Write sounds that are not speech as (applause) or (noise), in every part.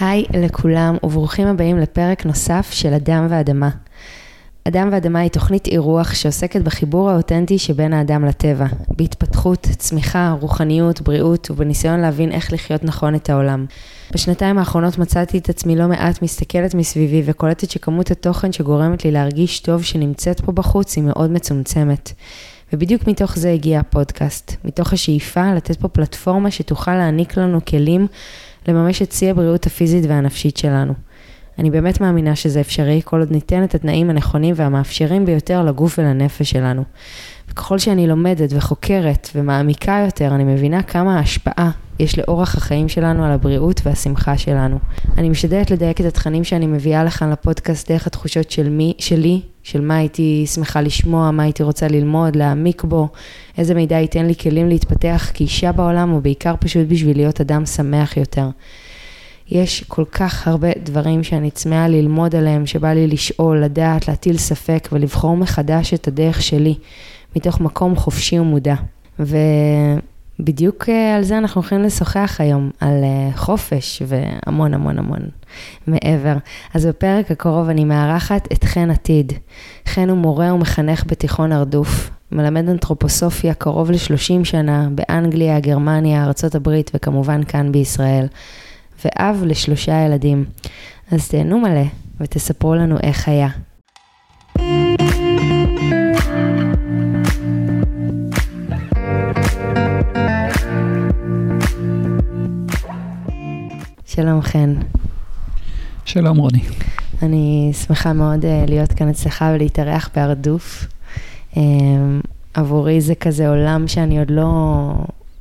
היי לכולם וברוכים הבאים לפרק נוסף של אדם ואדמה. אדם ואדמה היא תוכנית אירוח שעוסקת בחיבור האותנטי שבין האדם לטבע, בהתפתחות, צמיחה, רוחניות, בריאות ובניסיון להבין איך לחיות נכון את העולם. בשנתיים האחרונות מצאתי את עצמי לא מעט מסתכלת מסביבי וקולטת שכמות התוכן שגורמת לי להרגיש טוב שנמצאת פה בחוץ היא מאוד מצומצמת. ובדיוק מתוך זה הגיע הפודקאסט, מתוך השאיפה לתת פה פלטפורמה שתוכל להעניק לנו כלים לממש את שיא הבריאות הפיזית והנפשית שלנו. אני באמת מאמינה שזה אפשרי כל עוד ניתן את התנאים הנכונים והמאפשרים ביותר לגוף ולנפש שלנו. וככל שאני לומדת וחוקרת ומעמיקה יותר, אני מבינה כמה ההשפעה יש לאורח החיים שלנו על הבריאות והשמחה שלנו. אני משתדלת לדייק את התכנים שאני מביאה לכאן לפודקאסט דרך התחושות של מי, שלי, של מה הייתי שמחה לשמוע, מה הייתי רוצה ללמוד, להעמיק בו, איזה מידע ייתן לי כלים להתפתח כאישה בעולם, ובעיקר פשוט בשביל להיות אדם שמח יותר. יש כל כך הרבה דברים שאני צמאה ללמוד עליהם, שבא לי לשאול, לדעת, להטיל ספק ולבחור מחדש את הדרך שלי, מתוך מקום חופשי ומודע. ובדיוק אה, על זה אנחנו הולכים לשוחח היום, על אה, חופש והמון המון המון מעבר. אז בפרק הקרוב אני מארחת את חן עתיד. חן הוא מורה ומחנך בתיכון הרדוף. מלמד אנתרופוסופיה קרוב ל-30 שנה באנגליה, גרמניה, ארה"ב וכמובן כאן בישראל. ואב לשלושה ילדים. אז תהנו מלא ותספרו לנו איך היה. שלום חן. שלום רוני. אני שמחה מאוד אה, להיות כאן אצלך ולהתארח בהרדוף. אה, עבורי זה כזה עולם שאני עוד לא,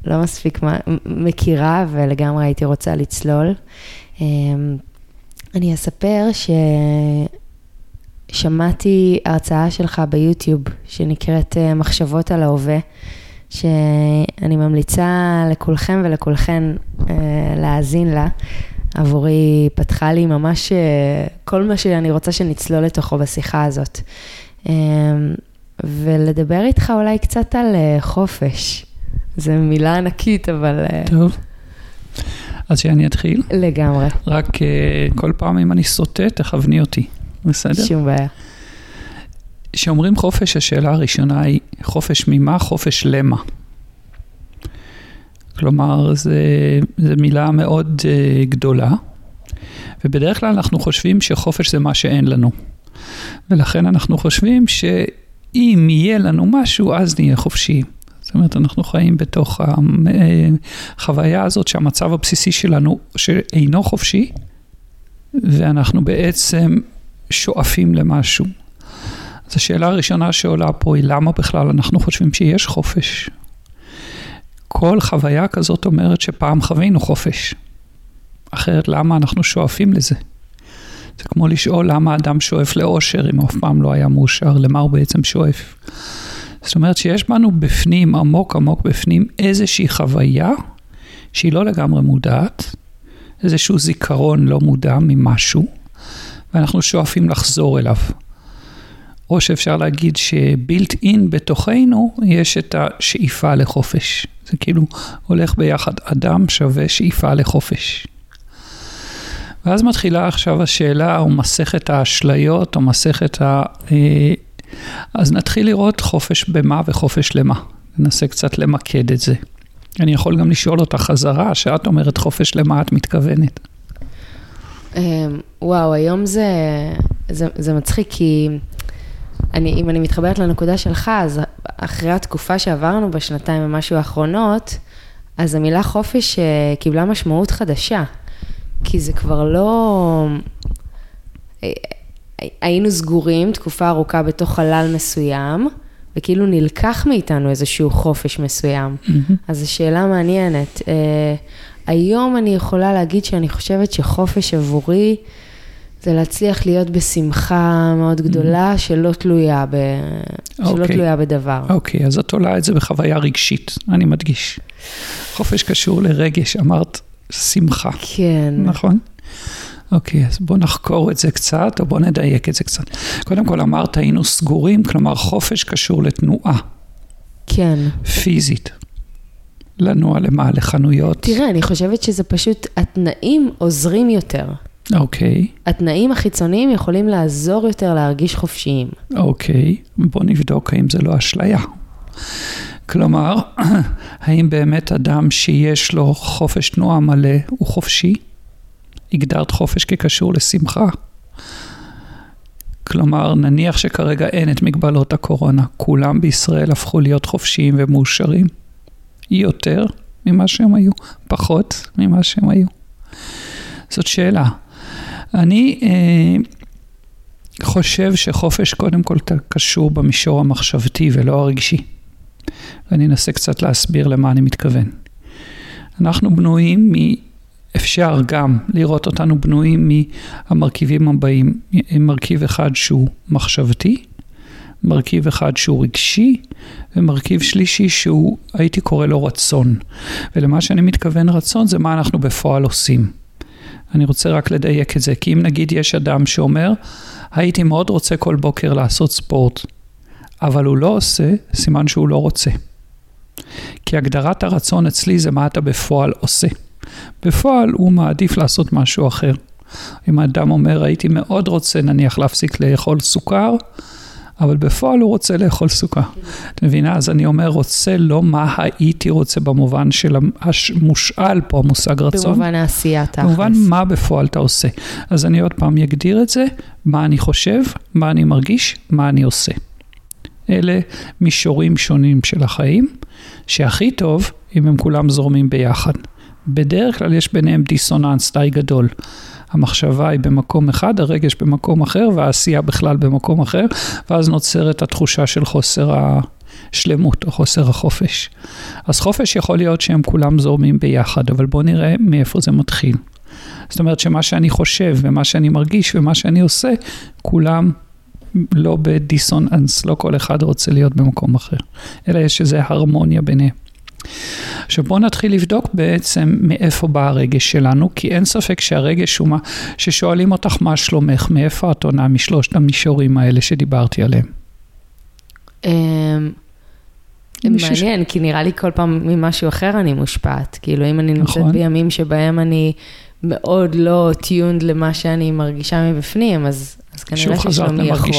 לא מספיק מכירה ולגמרי הייתי רוצה לצלול. אמ, אני אספר ששמעתי הרצאה שלך ביוטיוב שנקראת אה, מחשבות על ההווה, שאני ממליצה לכולכם ולכולכן אה, להאזין לה. עבורי פתחה לי ממש אה, כל מה שאני רוצה שנצלול לתוכו בשיחה הזאת. אמ, ולדבר איתך אולי קצת על חופש. זו מילה ענקית, אבל... אה, טוב. אז שאני אתחיל? לגמרי. רק uh, כל פעם אם אני סוטה, תכווני אותי, בסדר? שום בעיה. כשאומרים חופש, השאלה הראשונה היא, חופש ממה? חופש למה. כלומר, זו מילה מאוד uh, גדולה, ובדרך כלל אנחנו חושבים שחופש זה מה שאין לנו. ולכן אנחנו חושבים שאם יהיה לנו משהו, אז נהיה חופשיים. זאת אומרת, אנחנו חיים בתוך החוויה הזאת שהמצב הבסיסי שלנו שאינו חופשי, ואנחנו בעצם שואפים למשהו. אז השאלה הראשונה שעולה פה היא למה בכלל אנחנו חושבים שיש חופש? כל חוויה כזאת אומרת שפעם חווינו חופש. אחרת למה אנחנו שואפים לזה? זה כמו לשאול למה אדם שואף לאושר אם אף פעם לא היה מאושר, למה הוא בעצם שואף. זאת אומרת שיש בנו בפנים, עמוק עמוק בפנים, איזושהי חוויה שהיא לא לגמרי מודעת, איזשהו זיכרון לא מודע ממשהו, ואנחנו שואפים לחזור אליו. או שאפשר להגיד שבילט אין בתוכנו יש את השאיפה לחופש. זה כאילו הולך ביחד, אדם שווה שאיפה לחופש. ואז מתחילה עכשיו השאלה, או מסכת האשליות, או מסכת ה... אה, אז נתחיל לראות חופש במה וחופש למה. ננסה קצת למקד את זה. אני יכול גם לשאול אותה חזרה, שאת אומרת חופש למה את מתכוונת. אמ, וואו, היום זה, זה, זה מצחיק, כי אני, אם אני מתחברת לנקודה שלך, אז אחרי התקופה שעברנו בשנתיים ומשהו האחרונות, אז המילה חופש אה, קיבלה משמעות חדשה. כי זה כבר לא... היינו סגורים תקופה ארוכה בתוך חלל מסוים, וכאילו נלקח מאיתנו איזשהו חופש מסוים. Mm-hmm. אז זו שאלה מעניינת. Uh, היום אני יכולה להגיד שאני חושבת שחופש עבורי זה להצליח להיות בשמחה מאוד גדולה, mm-hmm. שלא, תלויה ב... okay. שלא אוקיי. תלויה בדבר. אוקיי, okay, אז את עולה את זה בחוויה רגשית, אני מדגיש. חופש קשור לרגש, אמרת שמחה. כן. נכון? אוקיי, אז בוא נחקור את זה קצת, או בוא נדייק את זה קצת. קודם כל אמרת, היינו סגורים, כלומר חופש קשור לתנועה. כן. פיזית. לנוע למה? לחנויות? תראה, אני חושבת שזה פשוט, התנאים עוזרים יותר. אוקיי, התנאים החיצוניים יכולים לעזור יותר להרגיש חופשיים. אוקיי. בוא נבדוק האם זה לא אשליה. כלומר, (clears throat) האם באמת אדם שיש לו חופש תנועה מלא הוא חופשי? הגדרת חופש כקשור לשמחה. כלומר, נניח שכרגע אין את מגבלות הקורונה, כולם בישראל הפכו להיות חופשיים ומאושרים? יותר ממה שהם היו, פחות ממה שהם היו. זאת שאלה. אני אה, חושב שחופש קודם כל קשור במישור המחשבתי ולא הרגשי. ואני אנסה קצת להסביר למה אני מתכוון. אנחנו בנויים מ... אפשר גם לראות אותנו בנויים מהמרכיבים הבאים, מרכיב אחד שהוא מחשבתי, מרכיב אחד שהוא רגשי, ומרכיב שלישי שהוא, הייתי קורא לו רצון. ולמה שאני מתכוון רצון זה מה אנחנו בפועל עושים. אני רוצה רק לדייק את זה, כי אם נגיד יש אדם שאומר, הייתי מאוד רוצה כל בוקר לעשות ספורט, אבל הוא לא עושה, סימן שהוא לא רוצה. כי הגדרת הרצון אצלי זה מה אתה בפועל עושה. בפועל הוא מעדיף לעשות משהו אחר. אם האדם אומר, הייתי מאוד רוצה נניח להפסיק לאכול סוכר, אבל בפועל הוא רוצה לאכול סוכר. את מבינה? אז אני אומר, רוצה לא מה הייתי רוצה במובן של המושאל פה, המושג רצון. במובן העשייה תכלס. במובן מה בפועל אתה עושה. אז אני עוד פעם אגדיר את זה, מה אני חושב, מה אני מרגיש, מה אני עושה. אלה מישורים שונים של החיים, שהכי טוב אם הם כולם זורמים ביחד. בדרך כלל יש ביניהם דיסוננס די גדול. המחשבה היא במקום אחד, הרגש במקום אחר, והעשייה בכלל במקום אחר, ואז נוצרת התחושה של חוסר השלמות או חוסר החופש. אז חופש יכול להיות שהם כולם זורמים ביחד, אבל בואו נראה מאיפה זה מתחיל. זאת אומרת שמה שאני חושב ומה שאני מרגיש ומה שאני עושה, כולם לא בדיסוננס, לא כל אחד רוצה להיות במקום אחר, אלא יש איזו הרמוניה ביניהם. עכשיו בואו נתחיל לבדוק בעצם מאיפה בא הרגש שלנו, כי אין ספק שהרגש הוא מה, ששואלים אותך מה שלומך, מאיפה את עונה משלושת המישורים האלה שדיברתי עליהם. אמ, מעניין, כי נראה לי כל פעם ממשהו אחר אני מושפעת. כאילו, אם אני נמצאת נכון. בימים שבהם אני מאוד לא טיונד למה שאני מרגישה מבפנים, אז, אז כנראה ששלומי יחרוק.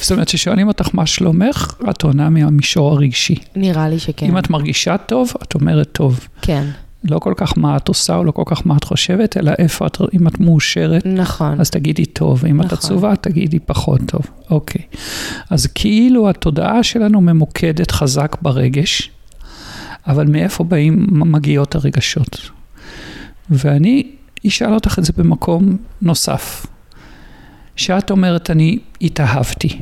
זאת אומרת, כששואלים אותך מה שלומך, את עונה מהמישור הרגשי. נראה לי שכן. אם את מרגישה טוב, את אומרת טוב. כן. לא כל כך מה את עושה, או לא כל כך מה את חושבת, אלא איפה את, אם את מאושרת, נכון. אז תגידי טוב, אם נכון. את עצובה, תגידי פחות טוב. אוקיי. אז כאילו התודעה שלנו ממוקדת חזק ברגש, אבל מאיפה באים, מגיעות הרגשות? ואני אשאל אותך את זה במקום נוסף. שאת אומרת, אני התאהבתי,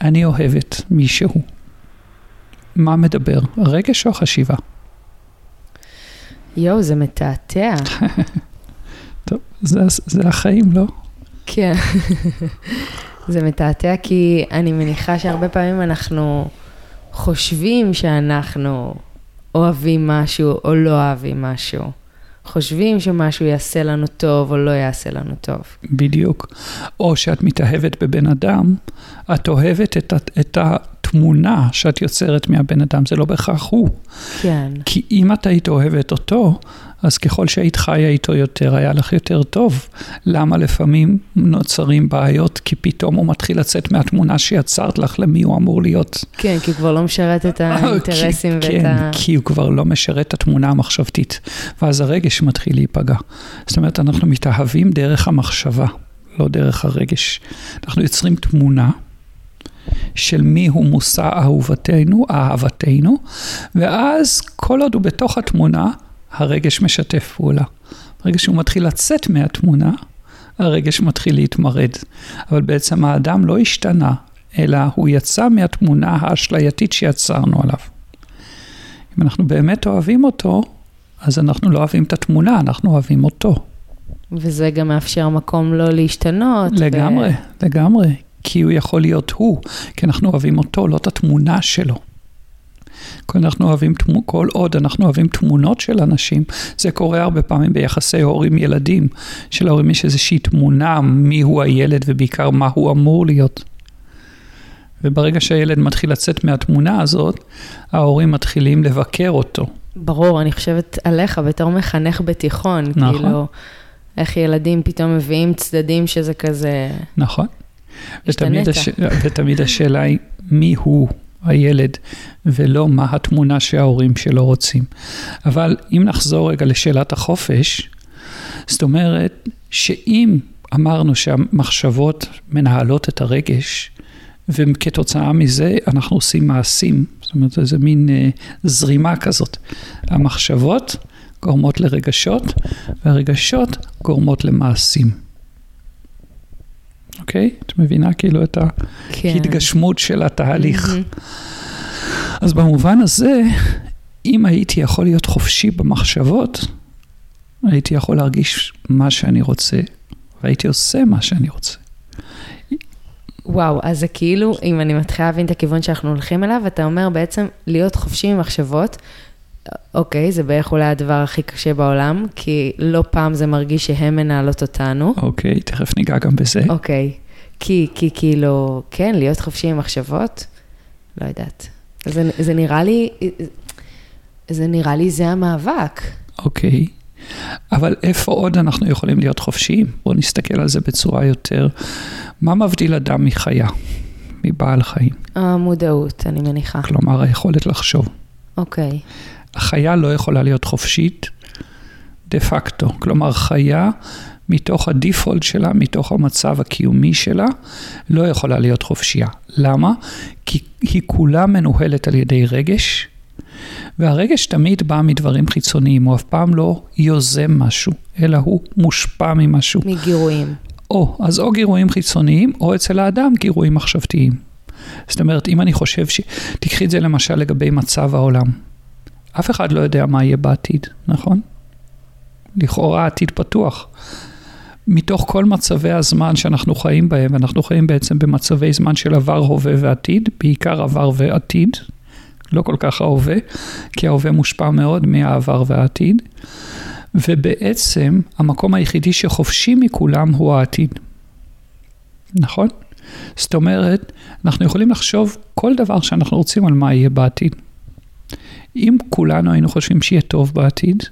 אני אוהבת מישהו. מה מדבר, הרגש או החשיבה? יואו, זה מתעתע. (laughs) טוב, זה, זה החיים, לא? כן. (laughs) זה מתעתע כי אני מניחה שהרבה פעמים אנחנו חושבים שאנחנו אוהבים משהו או לא אוהבים משהו. חושבים שמשהו יעשה לנו טוב או לא יעשה לנו טוב. בדיוק. או שאת מתאהבת בבן אדם, את אוהבת את, את התמונה שאת יוצרת מהבן אדם, זה לא בהכרח הוא. כן. כי אם את היית אוהבת אותו, אז ככל שהיית חיה איתו יותר, היה לך יותר טוב. למה לפעמים נוצרים בעיות? כי פתאום הוא מתחיל לצאת מהתמונה שיצרת לך למי הוא אמור להיות. כן, כי הוא כבר לא משרת את (laughs) האינטרסים ואת כן, ה... כי הוא כבר לא משרת את התמונה המחשבתית. ואז הרגש מתחיל להיפגע. זאת אומרת, אנחנו מתאהבים דרך המחשבה, לא דרך הרגש. אנחנו יוצרים תמונה. של מי הוא מושא אהובתנו, אהבתנו, ואז כל עוד הוא בתוך התמונה, הרגש משתף פעולה. ברגע שהוא מתחיל לצאת מהתמונה, הרגש מתחיל להתמרד. אבל בעצם האדם לא השתנה, אלא הוא יצא מהתמונה האשלייתית שיצרנו עליו. אם אנחנו באמת אוהבים אותו, אז אנחנו לא אוהבים את התמונה, אנחנו אוהבים אותו. וזה גם מאפשר מקום לא להשתנות. לגמרי, ו... לגמרי. כי הוא יכול להיות הוא, כי אנחנו אוהבים אותו, לא את התמונה שלו. אנחנו אוהבים, כל עוד אנחנו אוהבים תמונות של אנשים, זה קורה הרבה פעמים ביחסי הורים-ילדים, שלהורים יש איזושהי תמונה מי הוא הילד ובעיקר מה הוא אמור להיות. וברגע שהילד מתחיל לצאת מהתמונה הזאת, ההורים מתחילים לבקר אותו. ברור, אני חושבת עליך בתור מחנך בתיכון, נכון. כאילו, איך ילדים פתאום מביאים צדדים שזה כזה... נכון. ותמיד. הש... ותמיד השאלה היא מי הוא הילד, ולא מה התמונה שההורים שלו רוצים. אבל אם נחזור רגע לשאלת החופש, זאת אומרת שאם אמרנו שהמחשבות מנהלות את הרגש, וכתוצאה מזה אנחנו עושים מעשים, זאת אומרת, איזה מין אה, זרימה כזאת. המחשבות גורמות לרגשות, והרגשות גורמות למעשים. אוקיי? את מבינה כאילו את כן. ההתגשמות של התהליך. אז במובן הזה, אם הייתי יכול להיות חופשי במחשבות, הייתי יכול להרגיש מה שאני רוצה, והייתי עושה מה שאני רוצה. וואו, אז זה כאילו, אם אני מתחילה להבין את הכיוון שאנחנו הולכים אליו, אתה אומר בעצם להיות חופשי ממחשבות. אוקיי, זה בערך אולי הדבר הכי קשה בעולם, כי לא פעם זה מרגיש שהן מנהלות אותנו. אוקיי, תכף ניגע גם בזה. אוקיי, כי, כי כאילו, כן, להיות חופשי ממחשבות, לא יודעת. זה, זה נראה לי, זה נראה לי זה המאבק. אוקיי. אבל איפה עוד אנחנו יכולים להיות חופשיים? בואו נסתכל על זה בצורה יותר... מה מבדיל אדם מחיה, מבעל חיים? המודעות, אני מניחה. כלומר, היכולת לחשוב. אוקיי, החיה לא יכולה להיות חופשית דה פקטו. כלומר, חיה, מתוך הדיפולט שלה, מתוך המצב הקיומי שלה, לא יכולה להיות חופשייה. למה? כי היא כולה מנוהלת על ידי רגש, והרגש תמיד בא מדברים חיצוניים, הוא אף פעם לא יוזם משהו, אלא הוא מושפע ממשהו. מגירויים. או, אז או גירויים חיצוניים, או אצל האדם גירויים מחשבתיים. זאת אומרת, אם אני חושב ש... תיקחי את זה למשל לגבי מצב העולם. אף אחד לא יודע מה יהיה בעתיד, נכון? לכאורה העתיד פתוח. מתוך כל מצבי הזמן שאנחנו חיים בהם, ואנחנו חיים בעצם במצבי זמן של עבר, הווה ועתיד, בעיקר עבר ועתיד, לא כל כך ההווה, כי ההווה מושפע מאוד מהעבר והעתיד, ובעצם המקום היחידי שחופשי מכולם הוא העתיד. נכון? זאת אומרת, אנחנו יכולים לחשוב כל דבר שאנחנו רוצים על מה יהיה בעתיד. אם כולנו היינו חושבים שיהיה טוב בעתיד,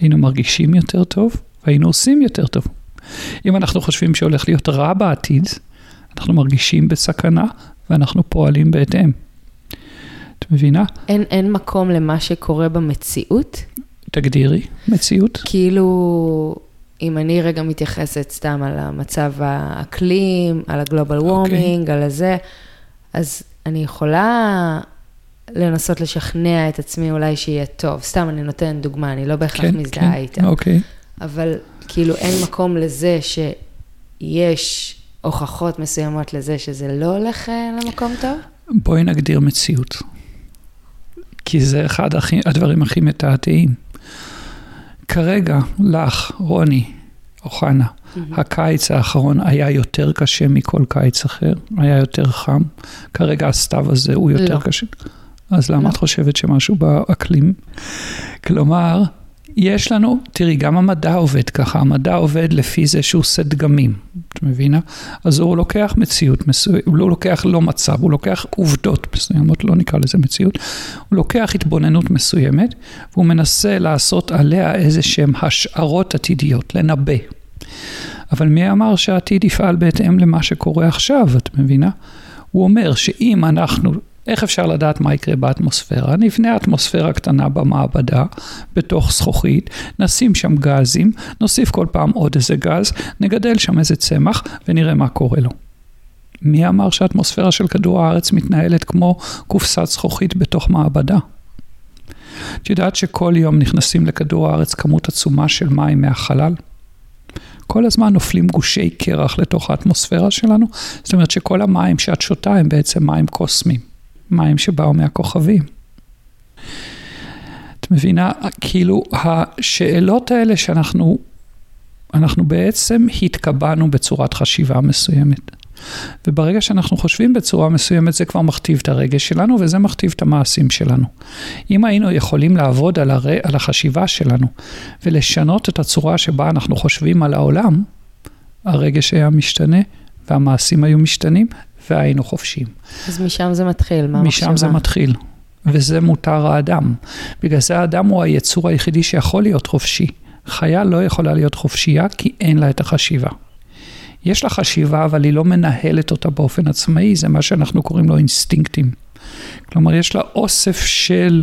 היינו מרגישים יותר טוב והיינו עושים יותר טוב. אם אנחנו חושבים שהולך להיות רע בעתיד, אנחנו מרגישים בסכנה ואנחנו פועלים בהתאם. את מבינה? אין, אין מקום למה שקורה במציאות? תגדירי מציאות. כאילו, אם אני רגע מתייחסת סתם על המצב האקלים, על הגלובל וורמינג, על הזה, אז אני יכולה לנסות לשכנע את עצמי אולי שיהיה טוב. סתם, אני נותנת דוגמה, אני לא בהכרח כן, מזדהה כן, איתה. אוקיי. אבל כאילו אין מקום לזה שיש הוכחות מסוימות לזה שזה לא הולך אה, למקום טוב? בואי נגדיר מציאות. כי זה אחד הכי, הדברים הכי מתעתעים. כרגע, לך, רוני, אוחנה, הקיץ האחרון היה יותר קשה מכל קיץ אחר, היה יותר חם. כרגע הסתיו הזה הוא יותר לא. קשה. אז למה. את חושבת שמשהו באקלים? כלומר, יש לנו, תראי, גם המדע עובד ככה, המדע עובד לפי זה שהוא עושה דגמים, את מבינה? אז הוא לוקח מציאות מסוימת, הוא לא לוקח לא מצב, הוא לוקח עובדות מסוימות, לא נקרא לזה מציאות, הוא לוקח התבוננות מסוימת, והוא מנסה לעשות עליה איזה שהן השערות עתידיות, לנבא. אבל מי אמר שהעתיד יפעל בהתאם למה שקורה עכשיו, את מבינה? הוא אומר שאם אנחנו, איך אפשר לדעת מה יקרה באטמוספירה? נבנה אטמוספירה קטנה במעבדה, בתוך זכוכית, נשים שם גזים, נוסיף כל פעם עוד איזה גז, נגדל שם איזה צמח ונראה מה קורה לו. מי אמר שהאטמוספירה של כדור הארץ מתנהלת כמו קופסת זכוכית בתוך מעבדה? את יודעת שכל יום נכנסים לכדור הארץ כמות עצומה של מים מהחלל? כל הזמן נופלים גושי קרח לתוך האטמוספירה שלנו, זאת אומרת שכל המים שאת שותה הם בעצם מים קוסמיים, מים שבאו מהכוכבים. את מבינה? כאילו, השאלות האלה שאנחנו, אנחנו בעצם התקבענו בצורת חשיבה מסוימת. וברגע שאנחנו חושבים בצורה מסוימת, זה כבר מכתיב את הרגש שלנו, וזה מכתיב את המעשים שלנו. אם היינו יכולים לעבוד על, הר... על החשיבה שלנו, ולשנות את הצורה שבה אנחנו חושבים על העולם, הרגש היה משתנה, והמעשים היו משתנים, והיינו חופשיים. אז משם זה מתחיל, מה המחשבה? משם זה מתחיל, וזה מותר האדם. בגלל זה האדם הוא היצור היחידי שיכול להיות חופשי. חיה לא יכולה להיות חופשייה כי אין לה את החשיבה. יש לה חשיבה, אבל היא לא מנהלת אותה באופן עצמאי, זה מה שאנחנו קוראים לו אינסטינקטים. כלומר, יש לה אוסף של,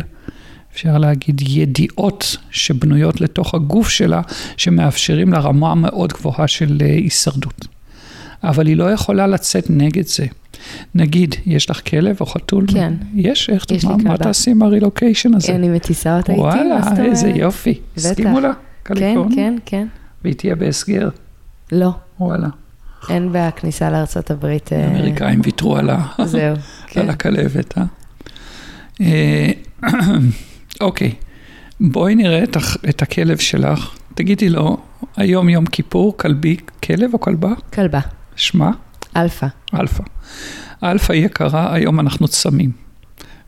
אפשר להגיד, ידיעות שבנויות לתוך הגוף שלה, שמאפשרים לה רמה מאוד גבוהה של אה, הישרדות. אבל היא לא יכולה לצאת נגד זה. נגיד, יש לך כלב או חתול? כן. יש? איך יש מה, מה תעשי עם הרילוקיישן הזה? אני מטיסה אותה איתי? וואלה, איזה יופי. בטח. הסכימו לה? קליפורניה? כן, כן, כן. והיא תהיה בהסגר? לא. וואלה. אין בכניסה לארצות הברית. אה, האמריקאים ויתרו על, ה... זהו, (laughs) כן. על הכלבת, אה? אה? (clears throat) אוקיי, בואי נראה את, את הכלב שלך. תגידי לו, היום יום כיפור, כלבי, כלב או כלבה? כלבה. שמה? אלפא. אלפא. אלפא יקרה, היום אנחנו צמים.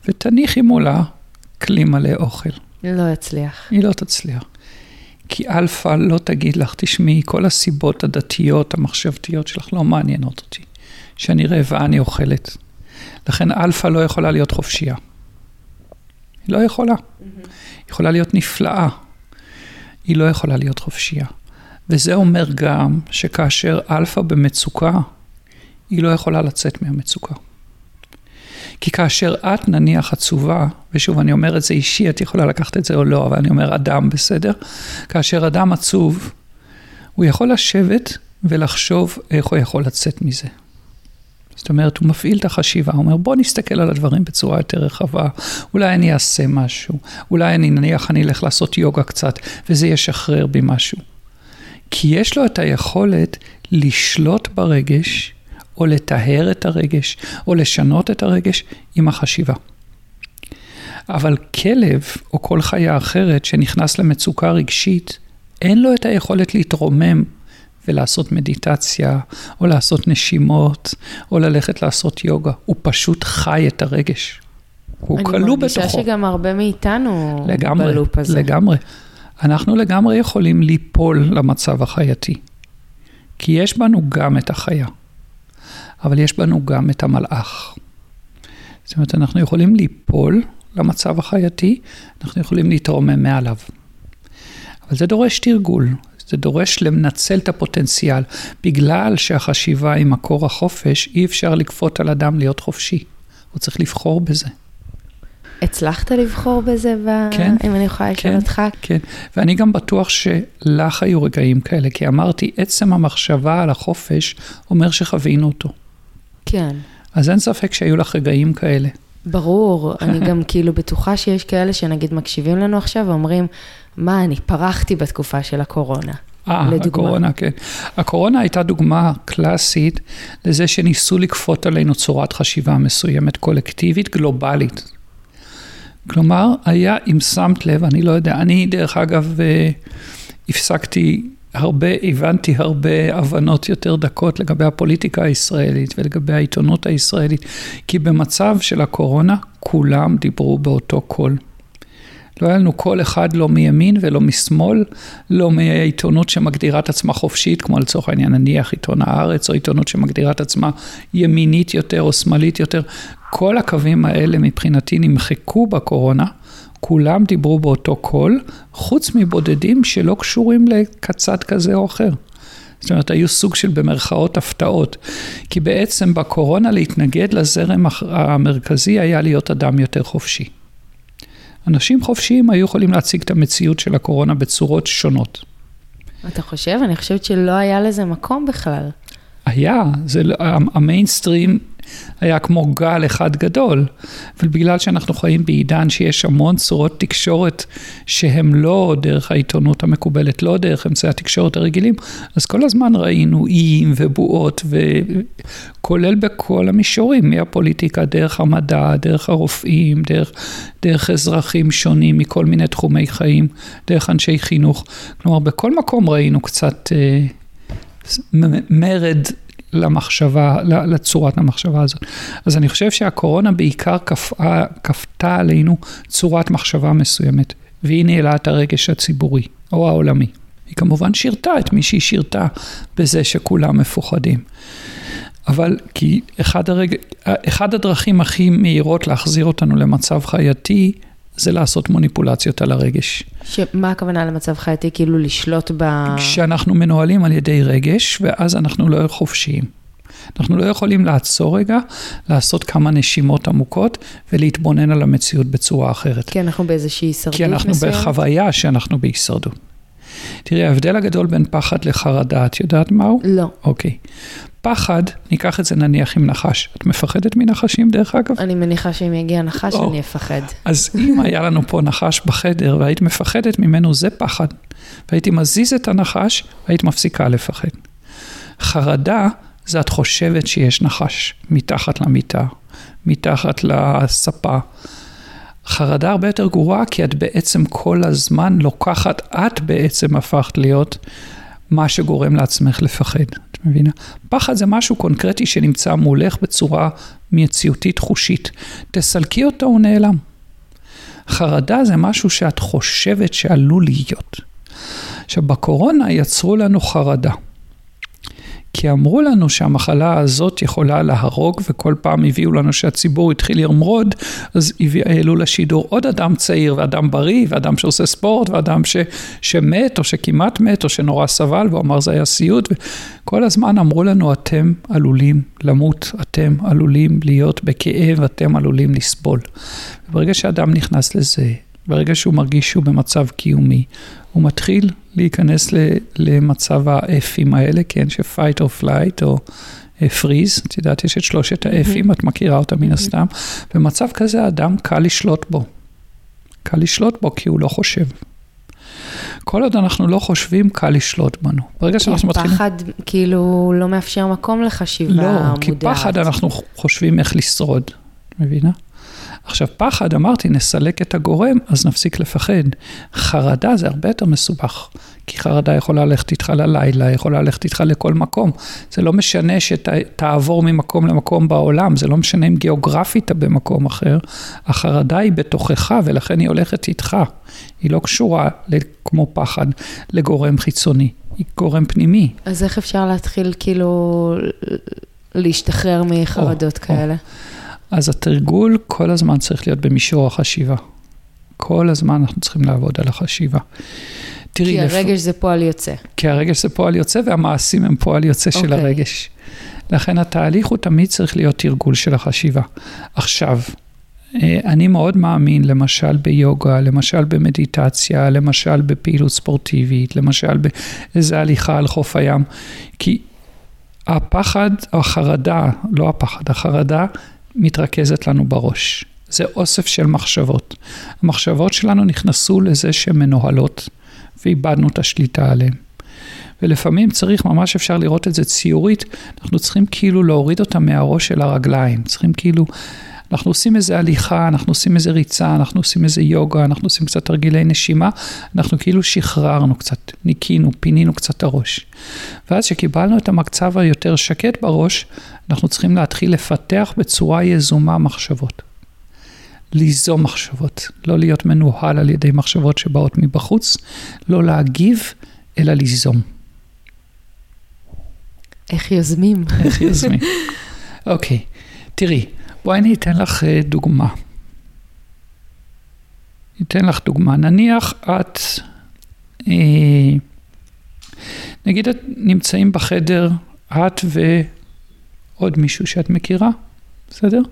ותניחי מולה כלי מלא אוכל. לא יצליח. היא לא תצליח. כי אלפא לא תגיד לך, תשמעי, כל הסיבות הדתיות, המחשבתיות שלך לא מעניינות אותי. שאני רעבה, אני אוכלת. לכן אלפא לא יכולה להיות חופשייה. היא לא יכולה. Mm-hmm. היא יכולה להיות נפלאה. היא לא יכולה להיות חופשייה. וזה אומר גם שכאשר אלפא במצוקה, היא לא יכולה לצאת מהמצוקה. כי כאשר את נניח עצובה, ושוב אני אומר את זה אישי, את יכולה לקחת את זה או לא, אבל אני אומר אדם, בסדר? כאשר אדם עצוב, הוא יכול לשבת ולחשוב איך הוא יכול לצאת מזה. זאת אומרת, הוא מפעיל את החשיבה, הוא אומר, בוא נסתכל על הדברים בצורה יותר רחבה, אולי אני אעשה משהו, אולי אני, נניח, אני אלך לעשות יוגה קצת, וזה ישחרר בי משהו. כי יש לו את היכולת לשלוט ברגש, או לטהר את הרגש, או לשנות את הרגש עם החשיבה. אבל כלב, או כל חיה אחרת שנכנס למצוקה רגשית, אין לו את היכולת להתרומם ולעשות מדיטציה, או לעשות נשימות, או ללכת לעשות יוגה. הוא פשוט חי את הרגש. הוא כלוא בתוכו. אני מרגישה שגם הרבה מאיתנו לגמרי, בלופ הזה. לגמרי. אנחנו לגמרי יכולים ליפול למצב החייתי. כי יש בנו גם את החיה. אבל יש בנו גם את המלאך. זאת אומרת, אנחנו יכולים ליפול למצב החייתי, אנחנו יכולים להתרומם מעליו. אבל זה דורש תרגול, זה דורש לנצל את הפוטנציאל. בגלל שהחשיבה היא מקור החופש, אי אפשר לכפות על אדם להיות חופשי. הוא צריך לבחור בזה. הצלחת לבחור בזה, ב... כן, אם אני יכולה לשאול כן, אותך? כן, ואני גם בטוח שלך היו רגעים כאלה, כי אמרתי, עצם המחשבה על החופש אומר שחווינו אותו. כן. אז אין ספק שהיו לך רגעים כאלה. ברור, (laughs) אני גם כאילו בטוחה שיש כאלה שנגיד מקשיבים לנו עכשיו ואומרים, מה, אני פרחתי בתקופה של הקורונה. אה, הקורונה, כן. הקורונה הייתה דוגמה קלאסית לזה שניסו לכפות עלינו צורת חשיבה מסוימת, קולקטיבית, גלובלית. כלומר, היה, אם שמת לב, אני לא יודע, אני דרך אגב אה, הפסקתי הרבה, הבנתי הרבה הבנות יותר דקות לגבי הפוליטיקה הישראלית ולגבי העיתונות הישראלית, כי במצב של הקורונה כולם דיברו באותו קול. לא היה לנו קול אחד לא מימין ולא משמאל, לא מהעיתונות שמגדירה את עצמה חופשית, כמו לצורך העניין נניח עיתון הארץ, או עיתונות שמגדירה את עצמה ימינית יותר או שמאלית יותר. כל הקווים האלה מבחינתי נמחקו בקורונה, כולם דיברו באותו קול, חוץ מבודדים שלא קשורים לקצת כזה או אחר. זאת אומרת, היו סוג של במרכאות הפתעות. כי בעצם בקורונה להתנגד לזרם המרכזי היה להיות אדם יותר חופשי. אנשים חופשיים היו יכולים להציג את המציאות של הקורונה בצורות שונות. אתה חושב? אני חושבת שלא היה לזה מקום בכלל. היה, זה, לא, המיינסטרים היה כמו גל אחד גדול. ובגלל שאנחנו חיים בעידן שיש המון צורות תקשורת שהם לא דרך העיתונות המקובלת, לא דרך אמצעי התקשורת הרגילים, אז כל הזמן ראינו איים ובועות, וכולל בכל המישורים, מהפוליטיקה, דרך המדע, דרך הרופאים, דרך, דרך אזרחים שונים מכל מיני תחומי חיים, דרך אנשי חינוך. כלומר, בכל מקום ראינו קצת... אה, מרד למחשבה, לצורת המחשבה הזאת. אז אני חושב שהקורונה בעיקר כפתה, עלינו צורת מחשבה מסוימת, והיא ניהלה את הרגש הציבורי, או העולמי. היא כמובן שירתה את מי שהיא שירתה בזה שכולם מפוחדים. אבל כי אחד, הרג... אחד הדרכים הכי מהירות להחזיר אותנו למצב חייתי, זה לעשות מוניפולציות על הרגש. שמה הכוונה למצב חייתי? כאילו לשלוט ב... כשאנחנו מנוהלים על ידי רגש, ואז אנחנו לא חופשיים. אנחנו לא יכולים לעצור רגע, לעשות כמה נשימות עמוקות ולהתבונן על המציאות בצורה אחרת. כי אנחנו באיזושהי הישרדות כי אנחנו מסוימת? בחוויה שאנחנו בהישרדות. תראי, ההבדל הגדול בין פחד לחרדה, את יודעת מהו? לא. אוקיי. פחד, ניקח את זה נניח עם נחש. את מפחדת מנחשים דרך אגב? אני מניחה שאם יגיע נחש או. אני אפחד. אז אם (laughs) היה לנו פה נחש בחדר והיית מפחדת ממנו, זה פחד. והייתי מזיז את הנחש והיית מפסיקה לפחד. חרדה זה את חושבת שיש נחש מתחת למיטה, מתחת לספה. חרדה הרבה יותר גרועה כי את בעצם כל הזמן לוקחת, את בעצם הפכת להיות מה שגורם לעצמך לפחד, את מבינה? פחד זה משהו קונקרטי שנמצא מולך בצורה מציאותית חושית. תסלקי אותו, הוא נעלם. חרדה זה משהו שאת חושבת שעלול להיות. עכשיו, בקורונה יצרו לנו חרדה. כי אמרו לנו שהמחלה הזאת יכולה להרוג, וכל פעם הביאו לנו שהציבור התחיל לרמרוד, אז העלו לשידור עוד אדם צעיר, ואדם בריא, ואדם שעושה ספורט, ואדם ש, שמת, או שכמעט מת, או שנורא סבל, והוא אמר זה היה סיוט, וכל הזמן אמרו לנו, אתם עלולים למות, אתם עלולים להיות בכאב, אתם עלולים לסבול. וברגע שאדם נכנס לזה, ברגע שהוא מרגיש שהוא במצב קיומי, הוא מתחיל להיכנס למצב האפים האלה, כן, ש-fight or flight או freeze, את יודעת, יש את שלושת האפים, את מכירה אותם מן הסתם. במצב כזה האדם קל לשלוט בו. קל לשלוט בו כי הוא לא חושב. כל עוד אנחנו לא חושבים, קל לשלוט בנו. ברגע שאנחנו מתחילים... כי פחד כאילו לא מאפשר מקום לחשיבה לא, מודעת. כי פחד אנחנו חושבים איך לשרוד, מבינה? עכשיו, פחד, אמרתי, נסלק את הגורם, אז נפסיק לפחד. חרדה זה הרבה יותר מסובך, כי חרדה יכולה ללכת איתך ללילה, יכולה ללכת איתך לכל מקום. זה לא משנה שתעבור ממקום למקום בעולם, זה לא משנה אם גיאוגרפית אתה במקום אחר, החרדה היא בתוכך, ולכן היא הולכת איתך. היא לא קשורה, כמו פחד, לגורם חיצוני, היא גורם פנימי. אז איך אפשר להתחיל כאילו להשתחרר מחרדות או, כאלה? או. אז התרגול כל הזמן צריך להיות במישור החשיבה. כל הזמן אנחנו צריכים לעבוד על החשיבה. תראי, כי הרגש לפ... זה פועל יוצא. כי הרגש זה פועל יוצא והמעשים הם פועל יוצא okay. של אוקיי. הרגש. לכן התהליך הוא תמיד צריך להיות תרגול של החשיבה. עכשיו, אני מאוד מאמין למשל ביוגה, למשל במדיטציה, למשל בפעילות ספורטיבית, למשל באיזה הליכה על חוף הים, כי הפחד, החרדה, לא הפחד, החרדה מתרכזת לנו בראש. זה אוסף של מחשבות. המחשבות שלנו נכנסו לזה שהן מנוהלות, ואיבדנו את השליטה עליהן. ולפעמים צריך, ממש אפשר לראות את זה ציורית, אנחנו צריכים כאילו להוריד אותה מהראש של הרגליים. צריכים כאילו, אנחנו עושים איזה הליכה, אנחנו עושים איזה ריצה, אנחנו עושים איזה יוגה, אנחנו עושים קצת תרגילי נשימה, אנחנו כאילו שחררנו קצת, ניקינו, פינינו קצת את הראש. ואז כשקיבלנו את המצב היותר שקט בראש, אנחנו צריכים להתחיל לפתח בצורה יזומה מחשבות. ליזום מחשבות, לא להיות מנוהל על ידי מחשבות שבאות מבחוץ, לא להגיב, אלא ליזום. איך יוזמים? איך יוזמים. (laughs) אוקיי, okay. תראי, בואי אני אתן לך אה, דוגמה. אתן לך דוגמה. נניח את, אה, נגיד את נמצאים בחדר, את ועוד מישהו שאת מכירה, בסדר?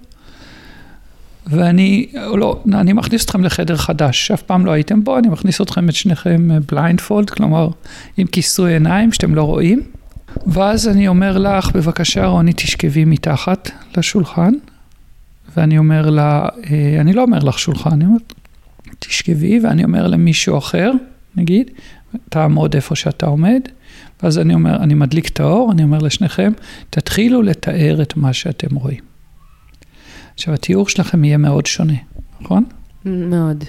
ואני, לא, אני מכניס אתכם לחדר חדש, שאף פעם לא הייתם בו, אני מכניס אתכם את שניכם בליינדפולד, כלומר עם כיסוי עיניים שאתם לא רואים. ואז אני אומר לך, בבקשה רוני תשכבי מתחת לשולחן, ואני אומר לה, אה, אני לא אומר לך שולחן, אני אומר, תשכבי, ואני אומר למישהו אחר, נגיד, תעמוד איפה שאתה עומד, ואז אני אומר, אני מדליק את האור, אני אומר לשניכם, תתחילו לתאר את מה שאתם רואים. עכשיו, התיאור שלכם יהיה מאוד שונה, נכון? מאוד.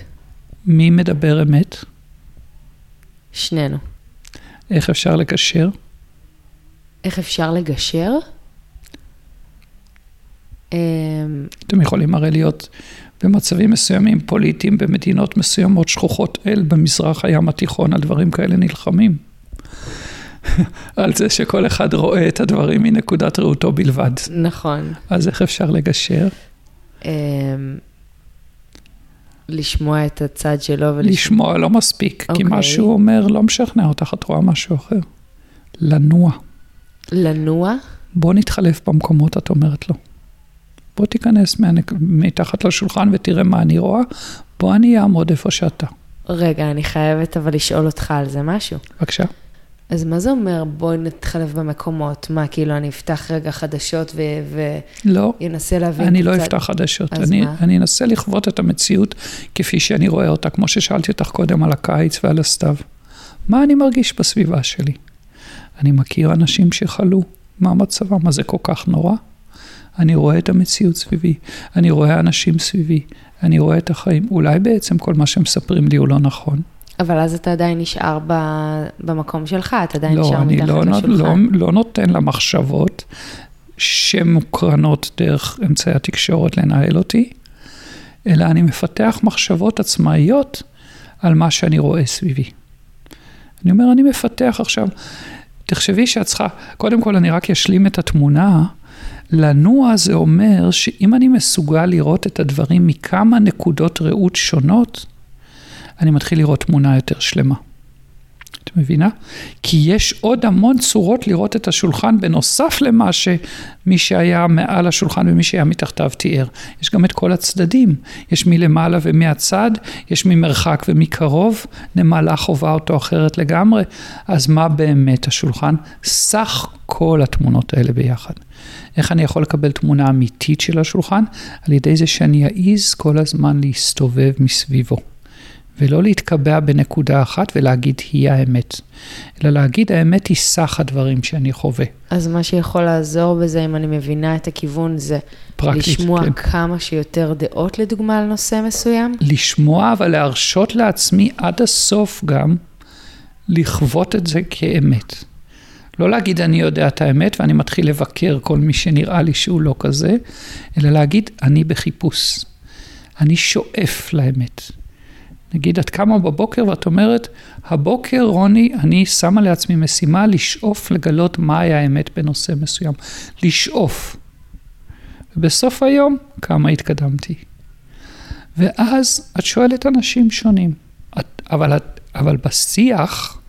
מי מדבר אמת? שנינו. איך אפשר לגשר? איך אפשר לגשר? אמ, אתם יכולים הרי להיות במצבים מסוימים פוליטיים במדינות מסוימות שכוחות אל במזרח הים התיכון על דברים כאלה נלחמים. (laughs) על זה שכל אחד רואה את הדברים מנקודת ראותו בלבד. נכון. אז איך אפשר לגשר? אמ, לשמוע את הצד שלו ולשמוע... לשמוע לא מספיק, כי מה אוקיי. שהוא אומר לא משכנע אותך, את רואה משהו אחר. לנוע. לנוע? בוא נתחלף במקומות, את אומרת לו. בוא תיכנס מהנק... מתחת לשולחן ותראה מה אני רואה, בוא אני אעמוד איפה שאתה. רגע, אני חייבת אבל לשאול אותך על זה משהו. בבקשה. אז מה זה אומר בואי נתחלף במקומות? מה, כאילו אני אפתח רגע חדשות לא, וינסה להבין אני לא קצת- אפתח חדשות. אז אני, מה? אני אנסה לחוות את המציאות כפי שאני רואה אותה, כמו ששאלתי אותך קודם על הקיץ ועל הסתיו. מה אני מרגיש בסביבה שלי? אני מכיר אנשים שחלו, מה מצבם? מה זה כל כך נורא? אני רואה את המציאות סביבי, אני רואה אנשים סביבי, אני רואה את החיים. אולי בעצם כל מה שמספרים לי הוא לא נכון. אבל אז אתה עדיין נשאר ב... במקום שלך, אתה עדיין לא, נשאר אני מתחת לא, לא, לשולחן. לא נותן למחשבות שמוקרנות דרך אמצעי התקשורת לנהל אותי, אלא אני מפתח מחשבות עצמאיות על מה שאני רואה סביבי. אני אומר, אני מפתח עכשיו, תחשבי שאת צריכה, קודם כל אני רק אשלים את התמונה, לנוע זה אומר שאם אני מסוגל לראות את הדברים מכמה נקודות ראות שונות, אני מתחיל לראות תמונה יותר שלמה. מבינה? כי יש עוד המון צורות לראות את השולחן בנוסף למה שמי שהיה מעל השולחן ומי שהיה מתחתיו תיאר. יש גם את כל הצדדים, יש מלמעלה ומהצד, יש ממרחק ומקרוב, נמלה חובה אותו אחרת לגמרי. אז מה באמת השולחן? סך כל התמונות האלה ביחד. איך אני יכול לקבל תמונה אמיתית של השולחן? על ידי זה שאני אעז כל הזמן להסתובב מסביבו. ולא להתקבע בנקודה אחת ולהגיד היא האמת, אלא להגיד האמת היא סך הדברים שאני חווה. אז מה שיכול לעזור בזה, אם אני מבינה את הכיוון, זה פרקטית, לשמוע כן. כמה שיותר דעות לדוגמה על נושא מסוים? לשמוע, אבל להרשות לעצמי עד הסוף גם לחוות את זה כאמת. לא להגיד אני יודע את האמת ואני מתחיל לבקר כל מי שנראה לי שהוא לא כזה, אלא להגיד אני בחיפוש. אני שואף לאמת. נגיד, את קמה בבוקר ואת אומרת, הבוקר, רוני, אני שמה לעצמי משימה לשאוף לגלות מהי האמת בנושא מסוים. לשאוף. ובסוף היום, כמה התקדמתי. ואז את שואלת אנשים שונים, את, אבל, את, אבל בשיח,